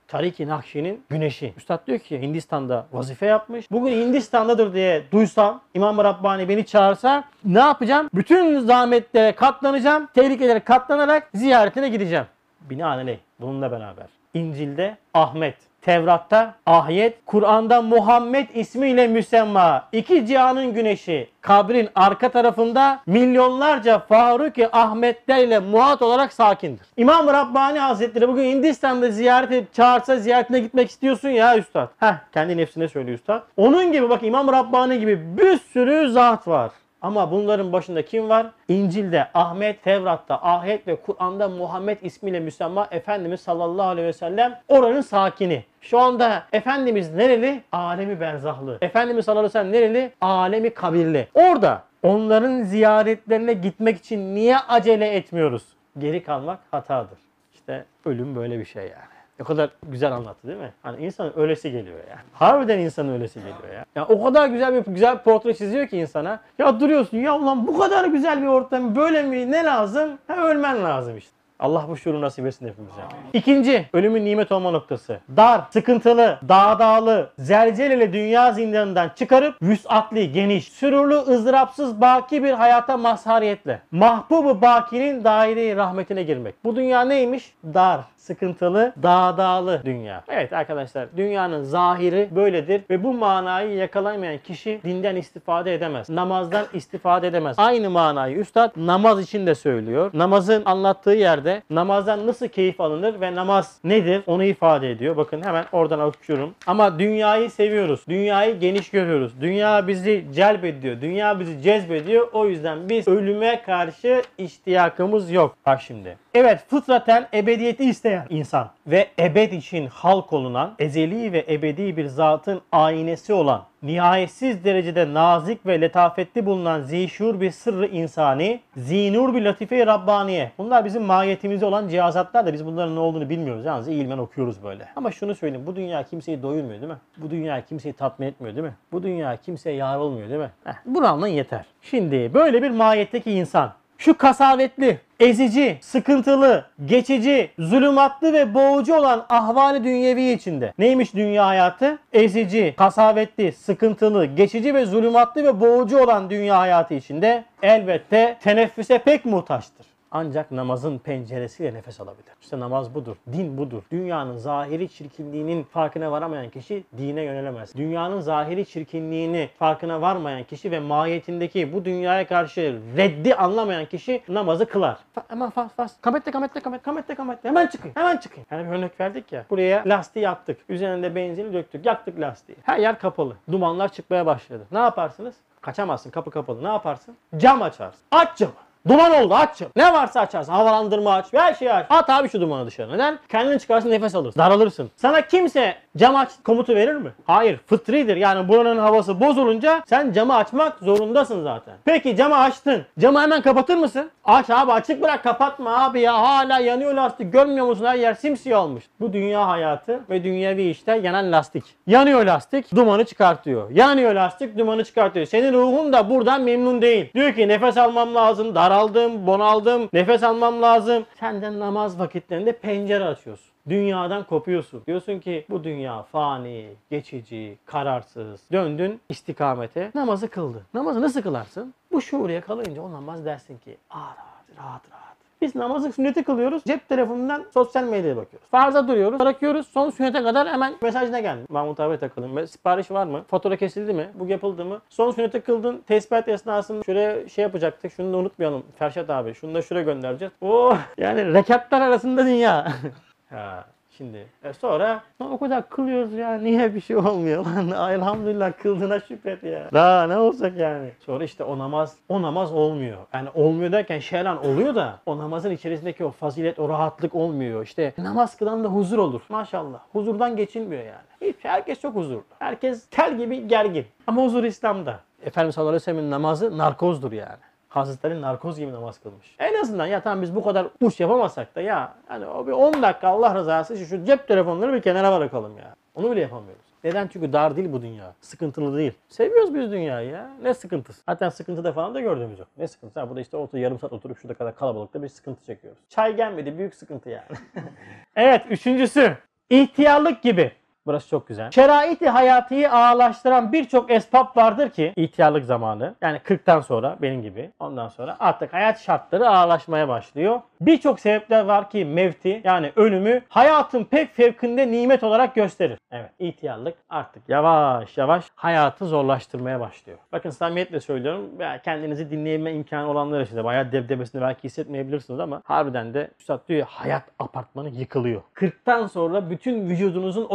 Tariki Nakşi'nin güneşi. Üstad diyor ki Hindistan'da vazife yapmış. Bugün Hindistan'dadır diye duysam İmam-ı Rabbani beni çağırsa ne yapacağım? Bütün zahmetlere katlanacağım. Tehlikelere katlanarak ziyaretine gideceğim. Binaenaleyh bununla beraber. İncil'de Ahmet, Tevrat'ta Ahyet, Kur'an'da Muhammed ismiyle müsemma. iki cihanın güneşi kabrin arka tarafında milyonlarca Faruk-i Ahmetlerle muhat olarak sakindir. İmam Rabbani Hazretleri bugün Hindistan'da ziyaret edip çağırsa ziyaretine gitmek istiyorsun ya üstad. Heh kendi nefsine söylüyor üstad. Onun gibi bak İmam Rabbani gibi bir sürü zat var. Ama bunların başında kim var? İncil'de Ahmet, Tevrat'ta Ahmet ve Kur'an'da Muhammed ismiyle müsemma Efendimiz sallallahu aleyhi ve sellem oranın sakini. Şu anda Efendimiz nereli? Alemi berzahlı. Efendimiz sallallahu aleyhi ve sellem nereli? Alemi kabirli. Orada onların ziyaretlerine gitmek için niye acele etmiyoruz? Geri kalmak hatadır. İşte ölüm böyle bir şey yani. Ne kadar güzel anlattı değil mi? Hani insanın ölesi geliyor ya. Harbiden insanın ölesi geliyor ya. Ya o kadar güzel bir güzel portre çiziyor ki insana. Ya duruyorsun ya ulan bu kadar güzel bir ortam böyle mi ne lazım? Ha ölmen lazım işte. Allah bu şuuru nasip etsin hepimize. İkinci, ölümün nimet olma noktası. Dar, sıkıntılı, dağdağlı, zelzeleli dünya zindanından çıkarıp vüsatli, geniş, sürurlu, ızdırapsız, baki bir hayata mazhariyetle. Mahbubu bakinin daire rahmetine girmek. Bu dünya neymiş? Dar, sıkıntılı, dağdağlı dünya. Evet arkadaşlar dünyanın zahiri böyledir ve bu manayı yakalayamayan kişi dinden istifade edemez. Namazdan istifade edemez. Aynı manayı üstad namaz için de söylüyor. Namazın anlattığı yerde namazdan nasıl keyif alınır ve namaz nedir onu ifade ediyor. Bakın hemen oradan okuyorum. Ama dünyayı seviyoruz. Dünyayı geniş görüyoruz. Dünya bizi celbediyor. Dünya bizi cezbediyor. O yüzden biz ölüme karşı iştiyakımız yok. Bak şimdi. Evet fıtraten ebediyeti isteyen insan ve ebed için halk olunan ezeli ve ebedi bir zatın aynesi olan nihayetsiz derecede nazik ve letafetli bulunan zişur bir sırrı insani, zinur bir latife-i Rabbaniye. Bunlar bizim mahiyetimizde olan cihazatlar da biz bunların ne olduğunu bilmiyoruz. Yalnız ilmen okuyoruz böyle. Ama şunu söyleyeyim. Bu dünya kimseyi doyurmuyor değil mi? Bu dünya kimseyi tatmin etmiyor değil mi? Bu dünya kimseye yar olmuyor değil mi? Heh, bunu anlayın yeter. Şimdi böyle bir mahiyetteki insan şu kasavetli, ezici, sıkıntılı, geçici, zulümatlı ve boğucu olan ahvali dünyevi içinde. Neymiş dünya hayatı? Ezici, kasavetli, sıkıntılı, geçici ve zulümatlı ve boğucu olan dünya hayatı içinde elbette teneffüse pek muhtaçtır. Ancak namazın penceresiyle nefes alabilir. İşte namaz budur. Din budur. Dünyanın zahiri çirkinliğinin farkına varamayan kişi dine yönelemez. Dünyanın zahiri çirkinliğini farkına varmayan kişi ve mahiyetindeki bu dünyaya karşı reddi anlamayan kişi namazı kılar. Fa- hemen fas fas. Kamette kamette kamette kamette kamette. Hemen çıkın. Hemen çıkın. Yani bir örnek verdik ya. Buraya lastiği yaptık. Üzerinde benzini döktük. Yaktık lastiği. Her yer kapalı. Dumanlar çıkmaya başladı. Ne yaparsınız? Kaçamazsın. Kapı kapalı. Ne yaparsın? Cam açarsın. Aç camı. Duman oldu aç. Ne varsa açarsın. Havalandırma aç. Her şeyi aç. At abi şu dumanı dışarı. Neden? Kendini çıkarsın nefes alırsın. Daralırsın. Sana kimse cam aç komutu verir mi? Hayır. Fıtridir. Yani buranın havası bozulunca sen camı açmak zorundasın zaten. Peki camı açtın. Camı hemen kapatır mısın? Aç abi açık bırak kapatma abi ya. Hala yanıyor lastik. Görmüyor musun? Her yer simsiyah olmuş. Bu dünya hayatı ve dünyevi işte yanan lastik. Yanıyor lastik dumanı çıkartıyor. Yanıyor lastik dumanı çıkartıyor. Senin ruhun da buradan memnun değil. Diyor ki nefes almam lazım. Daraldım, bunaldım. Nefes almam lazım. Sen de namaz vakitlerinde pencere açıyorsun. Dünyadan kopuyorsun. Diyorsun ki bu dünya fani, geçici, kararsız. Döndün istikamete. Namazı kıldın. Namazı nasıl kılarsın? Bu şuur yakalayınca o namaz dersin ki "Aa, rahat, rahat, rahat. Biz namazı sünneti kılıyoruz. Cep telefonundan sosyal medyaya bakıyoruz. Farza duruyoruz. Bırakıyoruz. Son sünnete kadar hemen mesaj ne geldi? Mahmut abi takılın. Sipariş var mı? Fatura kesildi mi? Bu yapıldı mı? Son sünnete kıldın. Tesbihat esnasında şöyle şey yapacaktık. Şunu da unutmayalım. Ferşat abi. Şunu da şuraya göndereceğiz. Oh! Yani rekatlar arasında dünya. [laughs] ha. Şimdi e sonra "Lan o kadar kılıyoruz ya niye bir şey olmuyor lan [laughs] elhamdülillah kıldığına şükret ya. Daha ne olacak yani. Sonra işte o namaz o namaz olmuyor. Yani olmuyor derken şeylan oluyor da o namazın içerisindeki o fazilet o rahatlık olmuyor. İşte namaz kılan da huzur olur. Maşallah. Huzurdan geçilmiyor yani. Hiç, herkes çok huzurlu. Herkes tel gibi gergin. Ama huzur İslam'da. Efendimiz sallallahu aleyhi ve sellem'in namazı narkozdur yani. Hazretleri narkoz gibi namaz kılmış. En azından ya tamam biz bu kadar uç yapamasak da ya hani o bir 10 dakika Allah rızası için şu cep telefonları bir kenara bırakalım ya. Onu bile yapamıyoruz. Neden? Çünkü dar değil bu dünya. Sıkıntılı değil. Seviyoruz biz dünyayı ya. Ne sıkıntısı? Zaten sıkıntıda falan da gördüğümüz yok. Ne sıkıntısı? Ha, burada işte otur yarım saat oturup şurada kadar kalabalıkta bir sıkıntı çekiyoruz. Çay gelmedi. Büyük sıkıntı yani. [laughs] evet. Üçüncüsü. İhtiyarlık gibi. Burası çok güzel. Şeraiti hayatıyı ağırlaştıran birçok esbab vardır ki ihtiyarlık zamanı yani 40'tan sonra benim gibi ondan sonra artık hayat şartları ağırlaşmaya başlıyor. Birçok sebepler var ki mevti yani ölümü hayatın pek fevkinde nimet olarak gösterir. Evet ihtiyarlık artık yavaş yavaş hayatı zorlaştırmaya başlıyor. Bakın samimiyetle söylüyorum kendinizi dinleyebilme imkanı olanlar için de bayağı debdebesini belki hissetmeyebilirsiniz ama harbiden de Üstad diyor ya, hayat apartmanı yıkılıyor. 40'tan sonra bütün vücudunuzun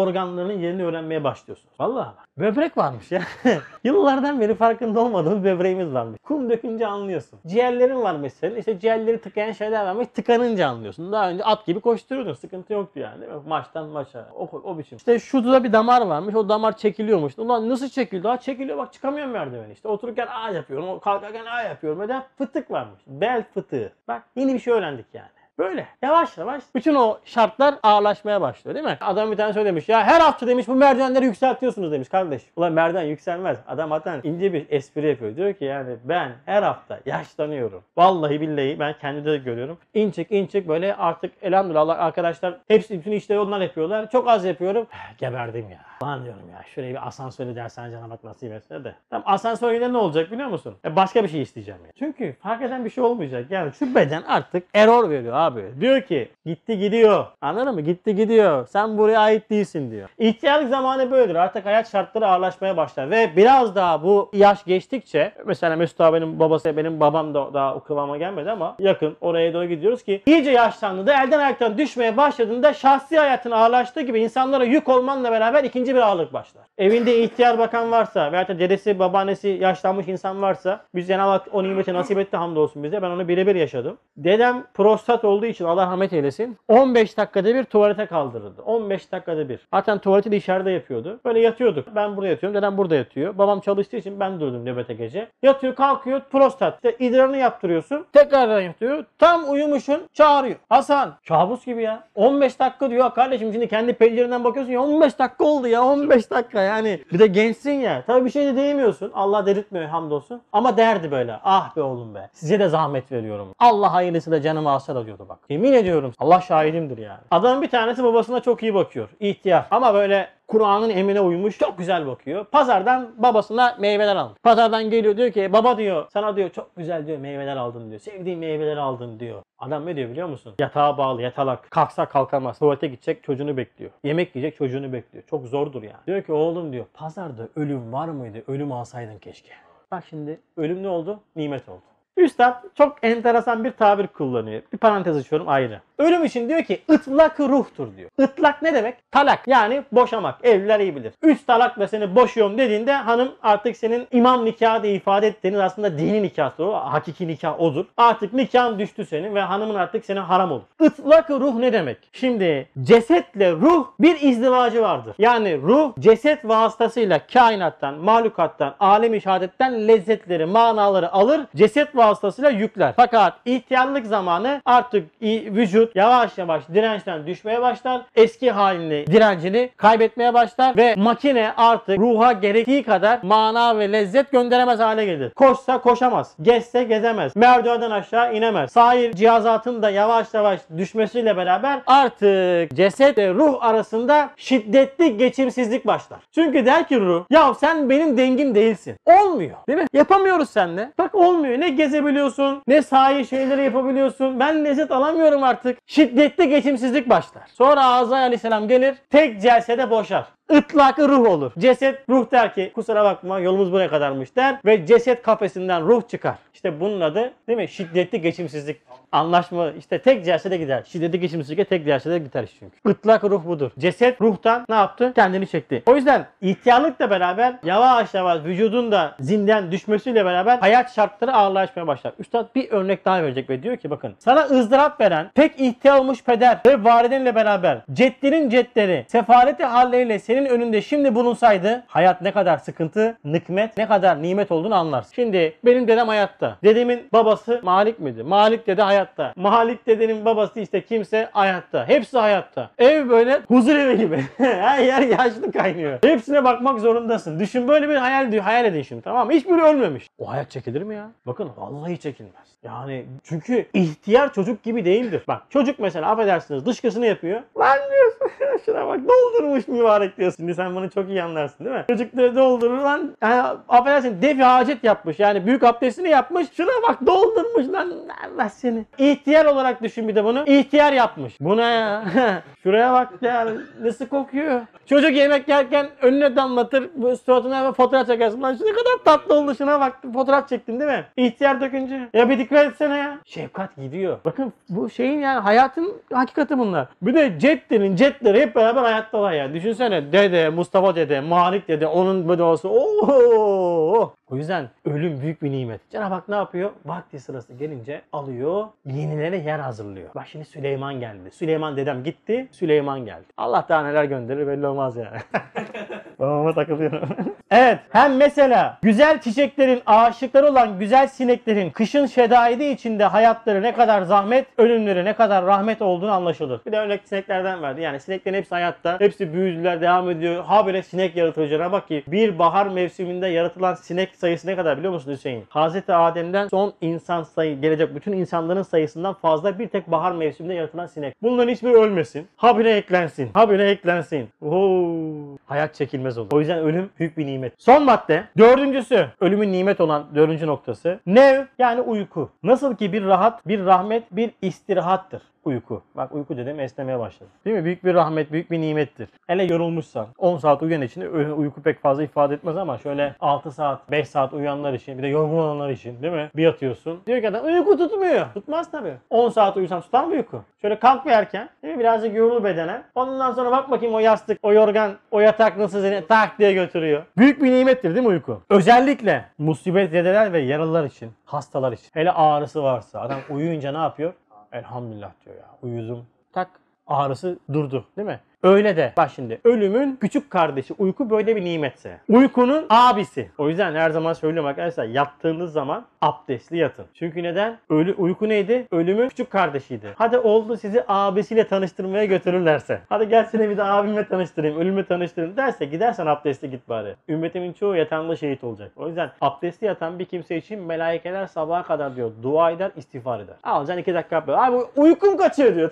organlarının yerini öğrenmeye başlıyorsunuz. Vallahi bak. Böbrek varmış ya. [laughs] Yıllardan beri farkında olmadığımız böbreğimiz varmış. Kum dökünce anlıyorsun. Ciğerlerin var mesela. İşte ciğerleri tıkayan şeyler varmış. Tıkanınca anlıyorsun. Daha önce at gibi koşturuyordun. Sıkıntı yoktu yani. Maçtan maça. O, o biçim. İşte şurada bir damar varmış. O damar çekiliyormuş. Ulan nasıl çekildi? Ha çekiliyor bak çıkamıyorum merdiveni işte. Otururken A yapıyorum. Kalkarken A yapıyorum. Neden? Fıtık varmış. Bel fıtığı. Bak yeni bir şey öğrendik yani. Böyle yavaş yavaş bütün o şartlar ağırlaşmaya başlıyor değil mi? Adam bir tane söylemiş ya her hafta demiş bu merdivenleri yükseltiyorsunuz demiş kardeş. Ulan merdiven yükselmez. Adam zaten ince bir espri yapıyor. Diyor ki yani ben her hafta yaşlanıyorum. Vallahi billahi ben kendimde de görüyorum. İnçik inçik böyle artık elhamdülillah arkadaşlar hepsi bütün işleri onlar yapıyorlar. Çok az yapıyorum. Geberdim ya. Lan diyorum ya şuraya bir asansörü dersen Cenab-ı nasip etse de. Tamam asansörde ne olacak biliyor musun? E başka bir şey isteyeceğim ya. Çünkü fark eden bir şey olmayacak. Yani şu beden artık error veriyor abi. Abi. Diyor ki gitti gidiyor. Anladın mı? Gitti gidiyor. Sen buraya ait değilsin diyor. İhtiyarlık zamanı böyledir. Artık hayat şartları ağırlaşmaya başlar. Ve biraz daha bu yaş geçtikçe mesela Mesut abinin babası benim babam da daha o kıvama gelmedi ama yakın oraya doğru gidiyoruz ki iyice yaşlandığında elden ayaktan düşmeye başladığında şahsi hayatın ağırlaştığı gibi insanlara yük olmanla beraber ikinci bir ağırlık başlar. Evinde ihtiyar bakan varsa veyahut da dedesi babaannesi yaşlanmış insan varsa biz Cenab-ı Hak o nimeti nasip etti hamdolsun bize. Ben onu birebir yaşadım. Dedem prostat olduğu için Allah rahmet eylesin 15 dakikada bir tuvalete kaldırırdı. 15 dakikada bir. Zaten tuvaleti de içeride yapıyordu. Böyle yatıyorduk. Ben burada yatıyorum. Dedem burada yatıyor. Babam çalıştığı için ben durdum nöbete gece. Yatıyor kalkıyor prostat. İşte idrarını yaptırıyorsun. Tekrardan yatıyor. Tam uyumuşsun çağırıyor. Hasan. Kabus gibi ya. 15 dakika diyor. Kardeşim şimdi kendi pencerenden bakıyorsun ya 15 dakika oldu ya 15 dakika yani. Bir de gençsin ya. Tabii bir şey de diyemiyorsun. Allah delirtmiyor hamdolsun. Ama derdi böyle. Ah be oğlum be. Size de zahmet veriyorum. Allah hayırlısı da canımı alsa da diyordu bak. Yemin ediyorum. Allah şahidimdir yani. Adamın bir tanesi babasına çok iyi bakıyor. İhtiyar. Ama böyle Kur'an'ın emrine uymuş çok güzel bakıyor. Pazardan babasına meyveler aldı. Pazardan geliyor diyor ki baba diyor sana diyor çok güzel diyor meyveler aldın diyor. Sevdiğin meyveleri aldın diyor. Adam ne diyor biliyor musun? Yatağa bağlı yatalak. Kalksa kalkamaz. Tuvalete gidecek çocuğunu bekliyor. Yemek yiyecek çocuğunu bekliyor. Çok zordur yani. Diyor ki oğlum diyor pazarda ölüm var mıydı? Ölüm alsaydın keşke. Bak şimdi ölüm ne oldu? Nimet oldu. Üstad çok enteresan bir tabir kullanıyor. Bir parantez açıyorum ayrı. Ölüm için diyor ki ıtlak ruhtur diyor. Itlak ne demek? Talak yani boşamak. Evliler iyi bilir. Üç talakla seni boşuyorum dediğinde hanım artık senin imam nikahı diye ifade ettiğiniz aslında dini nikahı o. Hakiki nikah odur. Artık nikahın düştü senin ve hanımın artık senin haram olur. Itlak ruh ne demek? Şimdi cesetle ruh bir izdivacı vardır. Yani ruh ceset vasıtasıyla kainattan, mahlukattan, alemi şehadetten lezzetleri, manaları alır. Ceset vasıtasıyla yükler. Fakat ihtiyarlık zamanı artık vücut yavaş yavaş dirençten düşmeye başlar. Eski halini, direncini kaybetmeye başlar ve makine artık ruha gerektiği kadar mana ve lezzet gönderemez hale gelir. Koşsa koşamaz. Gezse gezemez. Merdivenden aşağı inemez. Sahil cihazatın da yavaş yavaş düşmesiyle beraber artık ceset ve ruh arasında şiddetli geçimsizlik başlar. Çünkü der ki ruh ya sen benim dengim değilsin. Olmuyor. Değil mi? Yapamıyoruz seninle. Bak olmuyor. Ne gezebiliyorsun ne sahil şeyleri yapabiliyorsun. Ben lezzet alamıyorum artık. Şiddetli geçimsizlik başlar. Sonra Azrail aleyhisselam gelir tek celsede boşar. Itlak ruh olur. Ceset ruh der ki kusura bakma yolumuz buraya kadarmış der ve ceset kafesinden ruh çıkar. İşte bunun adı değil mi? Şiddetli geçimsizlik. Anlaşma işte tek celsede gider. Şiddetli geçimsizlikle tek celsede gider iş çünkü. Itlak ruh budur. Ceset ruhtan ne yaptı? Kendini çekti. O yüzden ihtiyarlıkla beraber yavaş yavaş vücudun da zinden düşmesiyle beraber hayat şartları ağırlaşmaya başlar. Üstad bir örnek daha verecek ve diyor ki bakın sana ızdırap veren pek ihtiyar olmuş peder ve validenle beraber ceddinin cedleri sefaleti halleriyle senin önünde şimdi bulunsaydı hayat ne kadar sıkıntı, nikmet, ne kadar nimet olduğunu anlarsın. Şimdi benim dedem hayatta. Dedemin babası Malik miydi? Malik dede hayatta. Malik dedenin babası işte kimse hayatta. Hepsi hayatta. Ev böyle huzur evi gibi. [laughs] Her yer yaşlı kaynıyor. Hepsine bakmak zorundasın. Düşün böyle bir hayal diyor. Hayal edin şimdi tamam mı? Hiçbiri ölmemiş. O hayat çekilir mi ya? Bakın vallahi çekilmez. Yani çünkü ihtiyar çocuk gibi değildir. Bak çocuk mesela affedersiniz dışkısını yapıyor. Lan diyorsun [laughs] şuna bak doldurmuş mübarek diyorsun. Şimdi sen bunu çok iyi anlarsın değil mi? Çocuk da doldurur lan. Yani, affedersin defi hacet yapmış. Yani büyük abdestini yapmış. Şuna bak doldurmuş lan. Allah seni. İhtiyar olarak düşün bir de bunu. İhtiyar yapmış. Bu ne ya? [laughs] Şuraya bak ya. Nasıl kokuyor? Çocuk yemek yerken önüne damlatır. Suratına fotoğraf çekersin. Lan şu ne kadar tatlı oldu şuna bak. Fotoğraf çektin değil mi? İhtiyar dökünce. Ya bir dikkat etsene ya. Şefkat gidiyor. Bakın bu şeyin yani hayatın hakikati bunlar. Bir de Ceddi'nin Cedleri hep beraber hayattalar ya. Düşünsene dede, Mustafa dede, Malik dede, onun böyle olsa. Oo! O yüzden ölüm büyük bir nimet. Cenab-ı Hak ne yapıyor? Vakti sırası gelince alıyor, yenilere yer hazırlıyor. Bak şimdi Süleyman geldi. Süleyman dedem gitti, Süleyman geldi. Allah daha neler gönderir belli olmaz yani. [laughs] Babama takılıyorum. [laughs] evet hem mesela güzel çiçeklerin aşıkları olan güzel sineklerin kışın şedaidi içinde hayatları ne kadar zahmet, ölümleri ne kadar rahmet olduğunu anlaşılır. Bir de örnek sineklerden verdi. Yani sineklerin hepsi hayatta. Hepsi büyüdüler, devam ediyor. Ha böyle sinek yaratıyor Cenab-ı Hak ki bir bahar mevsiminde yaratılan sinek sayısı ne kadar biliyor musun Hüseyin? Hazreti Adem'den son insan sayı gelecek bütün insanların sayısından fazla bir tek bahar mevsiminde yaratılan sinek. Bunların hiçbiri ölmesin. Habire eklensin. Habire eklensin. Oo. Hayat çekilmez olur. O yüzden ölüm büyük bir nimet. Son madde. Dördüncüsü. Ölümün nimet olan dördüncü noktası. Nev yani uyku. Nasıl ki bir rahat, bir rahmet, bir istirahattır. Uyku. Bak uyku dedim esnemeye başladı. Değil mi? Büyük bir rahmet, büyük bir nimettir. Hele yorulmuşsan 10 saat uyuyan için uyku pek fazla ifade etmez ama şöyle 6 saat, 5 saat uyuyanlar için bir de yorgun olanlar için değil mi? Bir yatıyorsun. Diyor ki adam uyku tutmuyor. Tutmaz tabii. 10 saat uyusan tutar mı uyku? Şöyle kalk bir erken. Değil mi? Birazcık yorul bedenen. Ondan sonra bak bakayım o yastık, o yorgan, o yatak nasıl seni tak diye götürüyor. Büyük bir nimettir değil mi uyku? Özellikle musibet zedeler ve yaralılar için, hastalar için. Hele ağrısı varsa adam uyuyunca ne yapıyor? Elhamdülillah diyor ya. Uyudum. Tak ağrısı durdu değil mi? Öyle de bak şimdi ölümün küçük kardeşi uyku böyle bir nimetse. Uykunun abisi. O yüzden her zaman söylüyorum arkadaşlar yattığınız zaman abdestli yatın. Çünkü neden? Ölü, uyku neydi? Ölümün küçük kardeşiydi. Hadi oldu sizi abisiyle tanıştırmaya götürürlerse. Hadi gel seni bir de abimle tanıştırayım, ölümle tanıştırayım derse gidersen abdestli git bari. Ümmetimin çoğu yatağında şehit olacak. O yüzden abdestli yatan bir kimse için melaikeler sabaha kadar diyor dua eder, istiğfar eder. Alacaksın iki dakika yapıyor. Abi uykum kaçıyor diyor.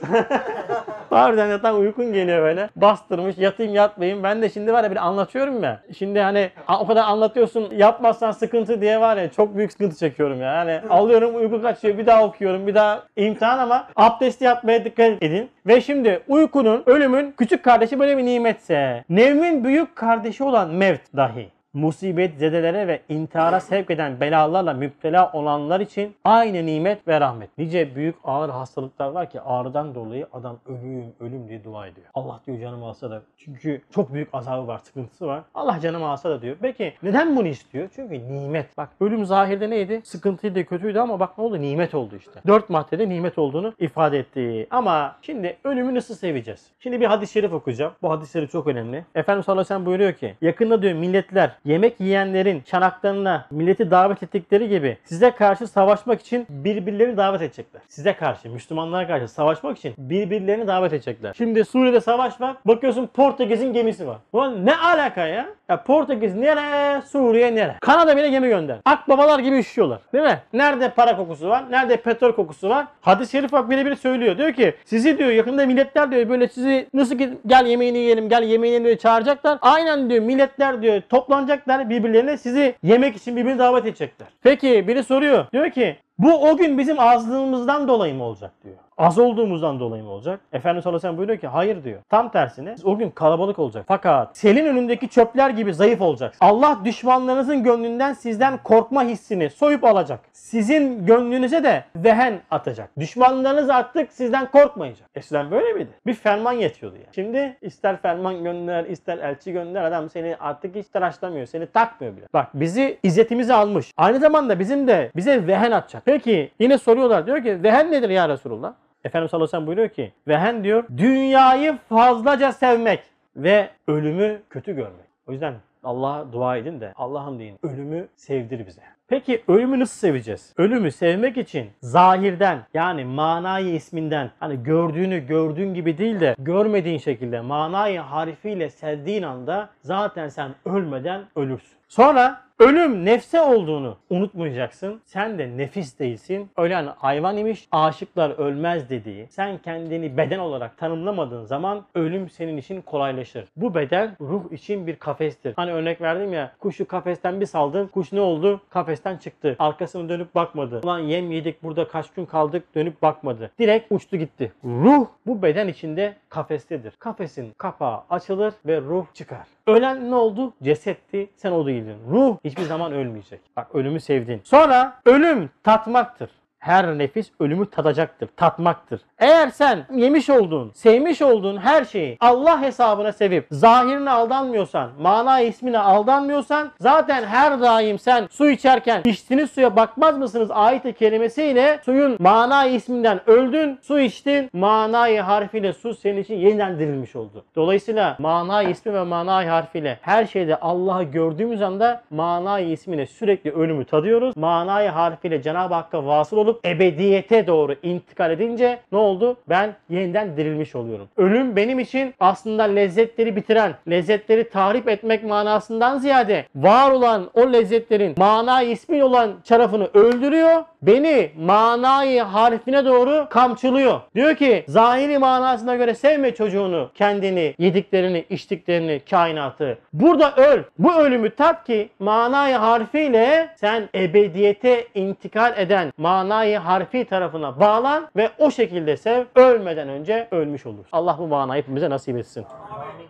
[laughs] Harbiden yatan uykun geliyor böyle. Bastırmış yatayım yatmayayım. Ben de şimdi var ya bir anlatıyorum ya. Şimdi hani o kadar anlatıyorsun yapmazsan sıkıntı diye var ya çok büyük sıkıntı çekiyorum ya. Yani alıyorum uyku kaçıyor bir daha okuyorum bir daha imtihan ama abdesti yapmaya dikkat edin. Ve şimdi uykunun ölümün küçük kardeşi böyle bir nimetse. Nevmin büyük kardeşi olan mevt dahi musibet zedelere ve intihara sevk eden belalarla müptela olanlar için aynı nimet ve rahmet. Nice büyük ağır hastalıklar var ki ağrıdan dolayı adam ölüm ölüm diye dua ediyor. Allah diyor canımı alsa da çünkü çok büyük azabı var, sıkıntısı var. Allah canımı alsa da diyor. Peki neden bunu istiyor? Çünkü nimet. Bak ölüm zahirde neydi? Sıkıntıydı, kötüydü ama bak ne oldu? Nimet oldu işte. Dört maddede nimet olduğunu ifade etti. Ama şimdi ölümü nasıl seveceğiz? Şimdi bir hadis-i şerif okuyacağım. Bu hadis-i şerif çok önemli. Efendimiz sallallahu aleyhi ve sellem buyuruyor ki yakında diyor milletler yemek yiyenlerin çanaklarına milleti davet ettikleri gibi size karşı savaşmak için birbirlerini davet edecekler. Size karşı, Müslümanlara karşı savaşmak için birbirlerini davet edecekler. Şimdi Suriye'de savaş var. Bakıyorsun Portekiz'in gemisi var. Ulan ne alaka ya? Ya Portekiz nere? Suriye nere? Kanada bile gemi gönder. Akbabalar gibi üşüyorlar. Değil mi? Nerede para kokusu var? Nerede petrol kokusu var? Hadis-i şerif bak birebir söylüyor. Diyor ki sizi diyor yakında milletler diyor böyle sizi nasıl ki gel yemeğini yiyelim gel yemeğini diye çağıracaklar. Aynen diyor milletler diyor toplanacaklar birbirlerine sizi yemek için birbirini davet edecekler. Peki biri soruyor. Diyor ki bu o gün bizim azlığımızdan dolayı mı olacak diyor. Az olduğumuzdan dolayı mı olacak? Efendimiz sallallahu aleyhi ve sellem buyuruyor ki hayır diyor. Tam tersine o gün kalabalık olacak. Fakat selin önündeki çöpler gibi zayıf olacaksın. Allah düşmanlarınızın gönlünden sizden korkma hissini soyup alacak. Sizin gönlünüze de vehen atacak. Düşmanlarınız artık sizden korkmayacak. Eskiden böyle miydi? Bir ferman yetiyordu yani. Şimdi ister ferman gönder, ister elçi gönder adam seni artık hiç tıraşlamıyor. Seni takmıyor bile. Bak bizi izzetimizi almış. Aynı zamanda bizim de bize vehen atacak. Peki yine soruyorlar. Diyor ki vehen nedir ya Resulullah? Efendimiz sallallahu aleyhi ve sellem buyuruyor ki vehen diyor dünyayı fazlaca sevmek ve ölümü kötü görmek. O yüzden Allah'a dua edin de Allah'ım deyin ölümü sevdir bize. Peki ölümü nasıl seveceğiz? Ölümü sevmek için zahirden yani manayı isminden hani gördüğünü gördüğün gibi değil de görmediğin şekilde manayı harifiyle sevdiğin anda zaten sen ölmeden ölürsün. Sonra ölüm nefse olduğunu unutmayacaksın. Sen de nefis değilsin. Ölen hayvan imiş. Aşıklar ölmez dediği. Sen kendini beden olarak tanımlamadığın zaman ölüm senin için kolaylaşır. Bu beden ruh için bir kafestir. Hani örnek verdim ya kuşu kafesten bir saldın. Kuş ne oldu? Kafesten çıktı. Arkasını dönüp bakmadı. Ulan yem yedik burada kaç gün kaldık dönüp bakmadı. Direkt uçtu gitti. Ruh bu beden içinde kafestedir. Kafesin kapağı açılır ve ruh çıkar. Ölen ne oldu? Cesetti. Sen o değildin. Ruh hiçbir zaman ölmeyecek. Bak ölümü sevdin. Sonra ölüm tatmaktır. Her nefis ölümü tadacaktır, tatmaktır. Eğer sen yemiş olduğun, sevmiş olduğun her şeyi Allah hesabına sevip zahirine aldanmıyorsan, mana ismine aldanmıyorsan zaten her daim sen su içerken içtiğiniz suya bakmaz mısınız ayet-i kerimesiyle suyun mana isminden öldün, su içtin, manayı harfiyle su senin için yeniden dirilmiş oldu. Dolayısıyla mana ismi ve mana harfiyle her şeyde Allah'ı gördüğümüz anda mana ismine sürekli ölümü tadıyoruz. Manayı harfiyle Cenab-ı Hakk'a vasıl olup ebediyete doğru intikal edince ne oldu? Ben yeniden dirilmiş oluyorum. Ölüm benim için aslında lezzetleri bitiren, lezzetleri tahrip etmek manasından ziyade var olan o lezzetlerin mana ismi olan tarafını öldürüyor. Beni manayı harfine doğru kamçılıyor. Diyor ki zahiri manasına göre sevme çocuğunu, kendini, yediklerini, içtiklerini, kainatı. Burada öl. Bu ölümü tat ki manayı harfiyle sen ebediyete intikal eden mana manayı harfi tarafına bağlan ve o şekilde sev. Ölmeden önce ölmüş olursun. Allah bu manayı hepimize nasip etsin.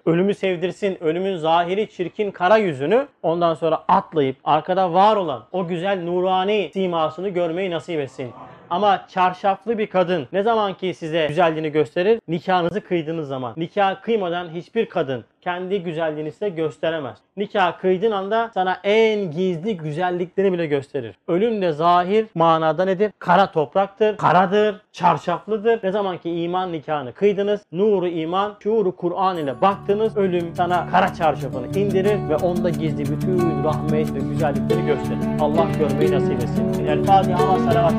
Ölümü sevdirsin, ölümün zahiri çirkin kara yüzünü ondan sonra atlayıp arkada var olan o güzel nurani simasını görmeyi nasip etsin. Ama çarşaflı bir kadın ne zaman ki size güzelliğini gösterir? Nikahınızı kıydığınız zaman. Nikah kıymadan hiçbir kadın kendi güzelliğini size gösteremez. Nikah kıydığın anda sana en gizli güzelliklerini bile gösterir. Ölüm de zahir manada nedir? Kara topraktır, karadır, çarşaflıdır. Ne zaman ki iman nikahını kıydınız, nuru iman, şuuru Kur'an ile baktınız, ölüm sana kara çarşafını indirir ve onda gizli bütün rahmet ve güzellikleri gösterir. Allah görmeyi nasip etsin. El Fatiha ve salavat.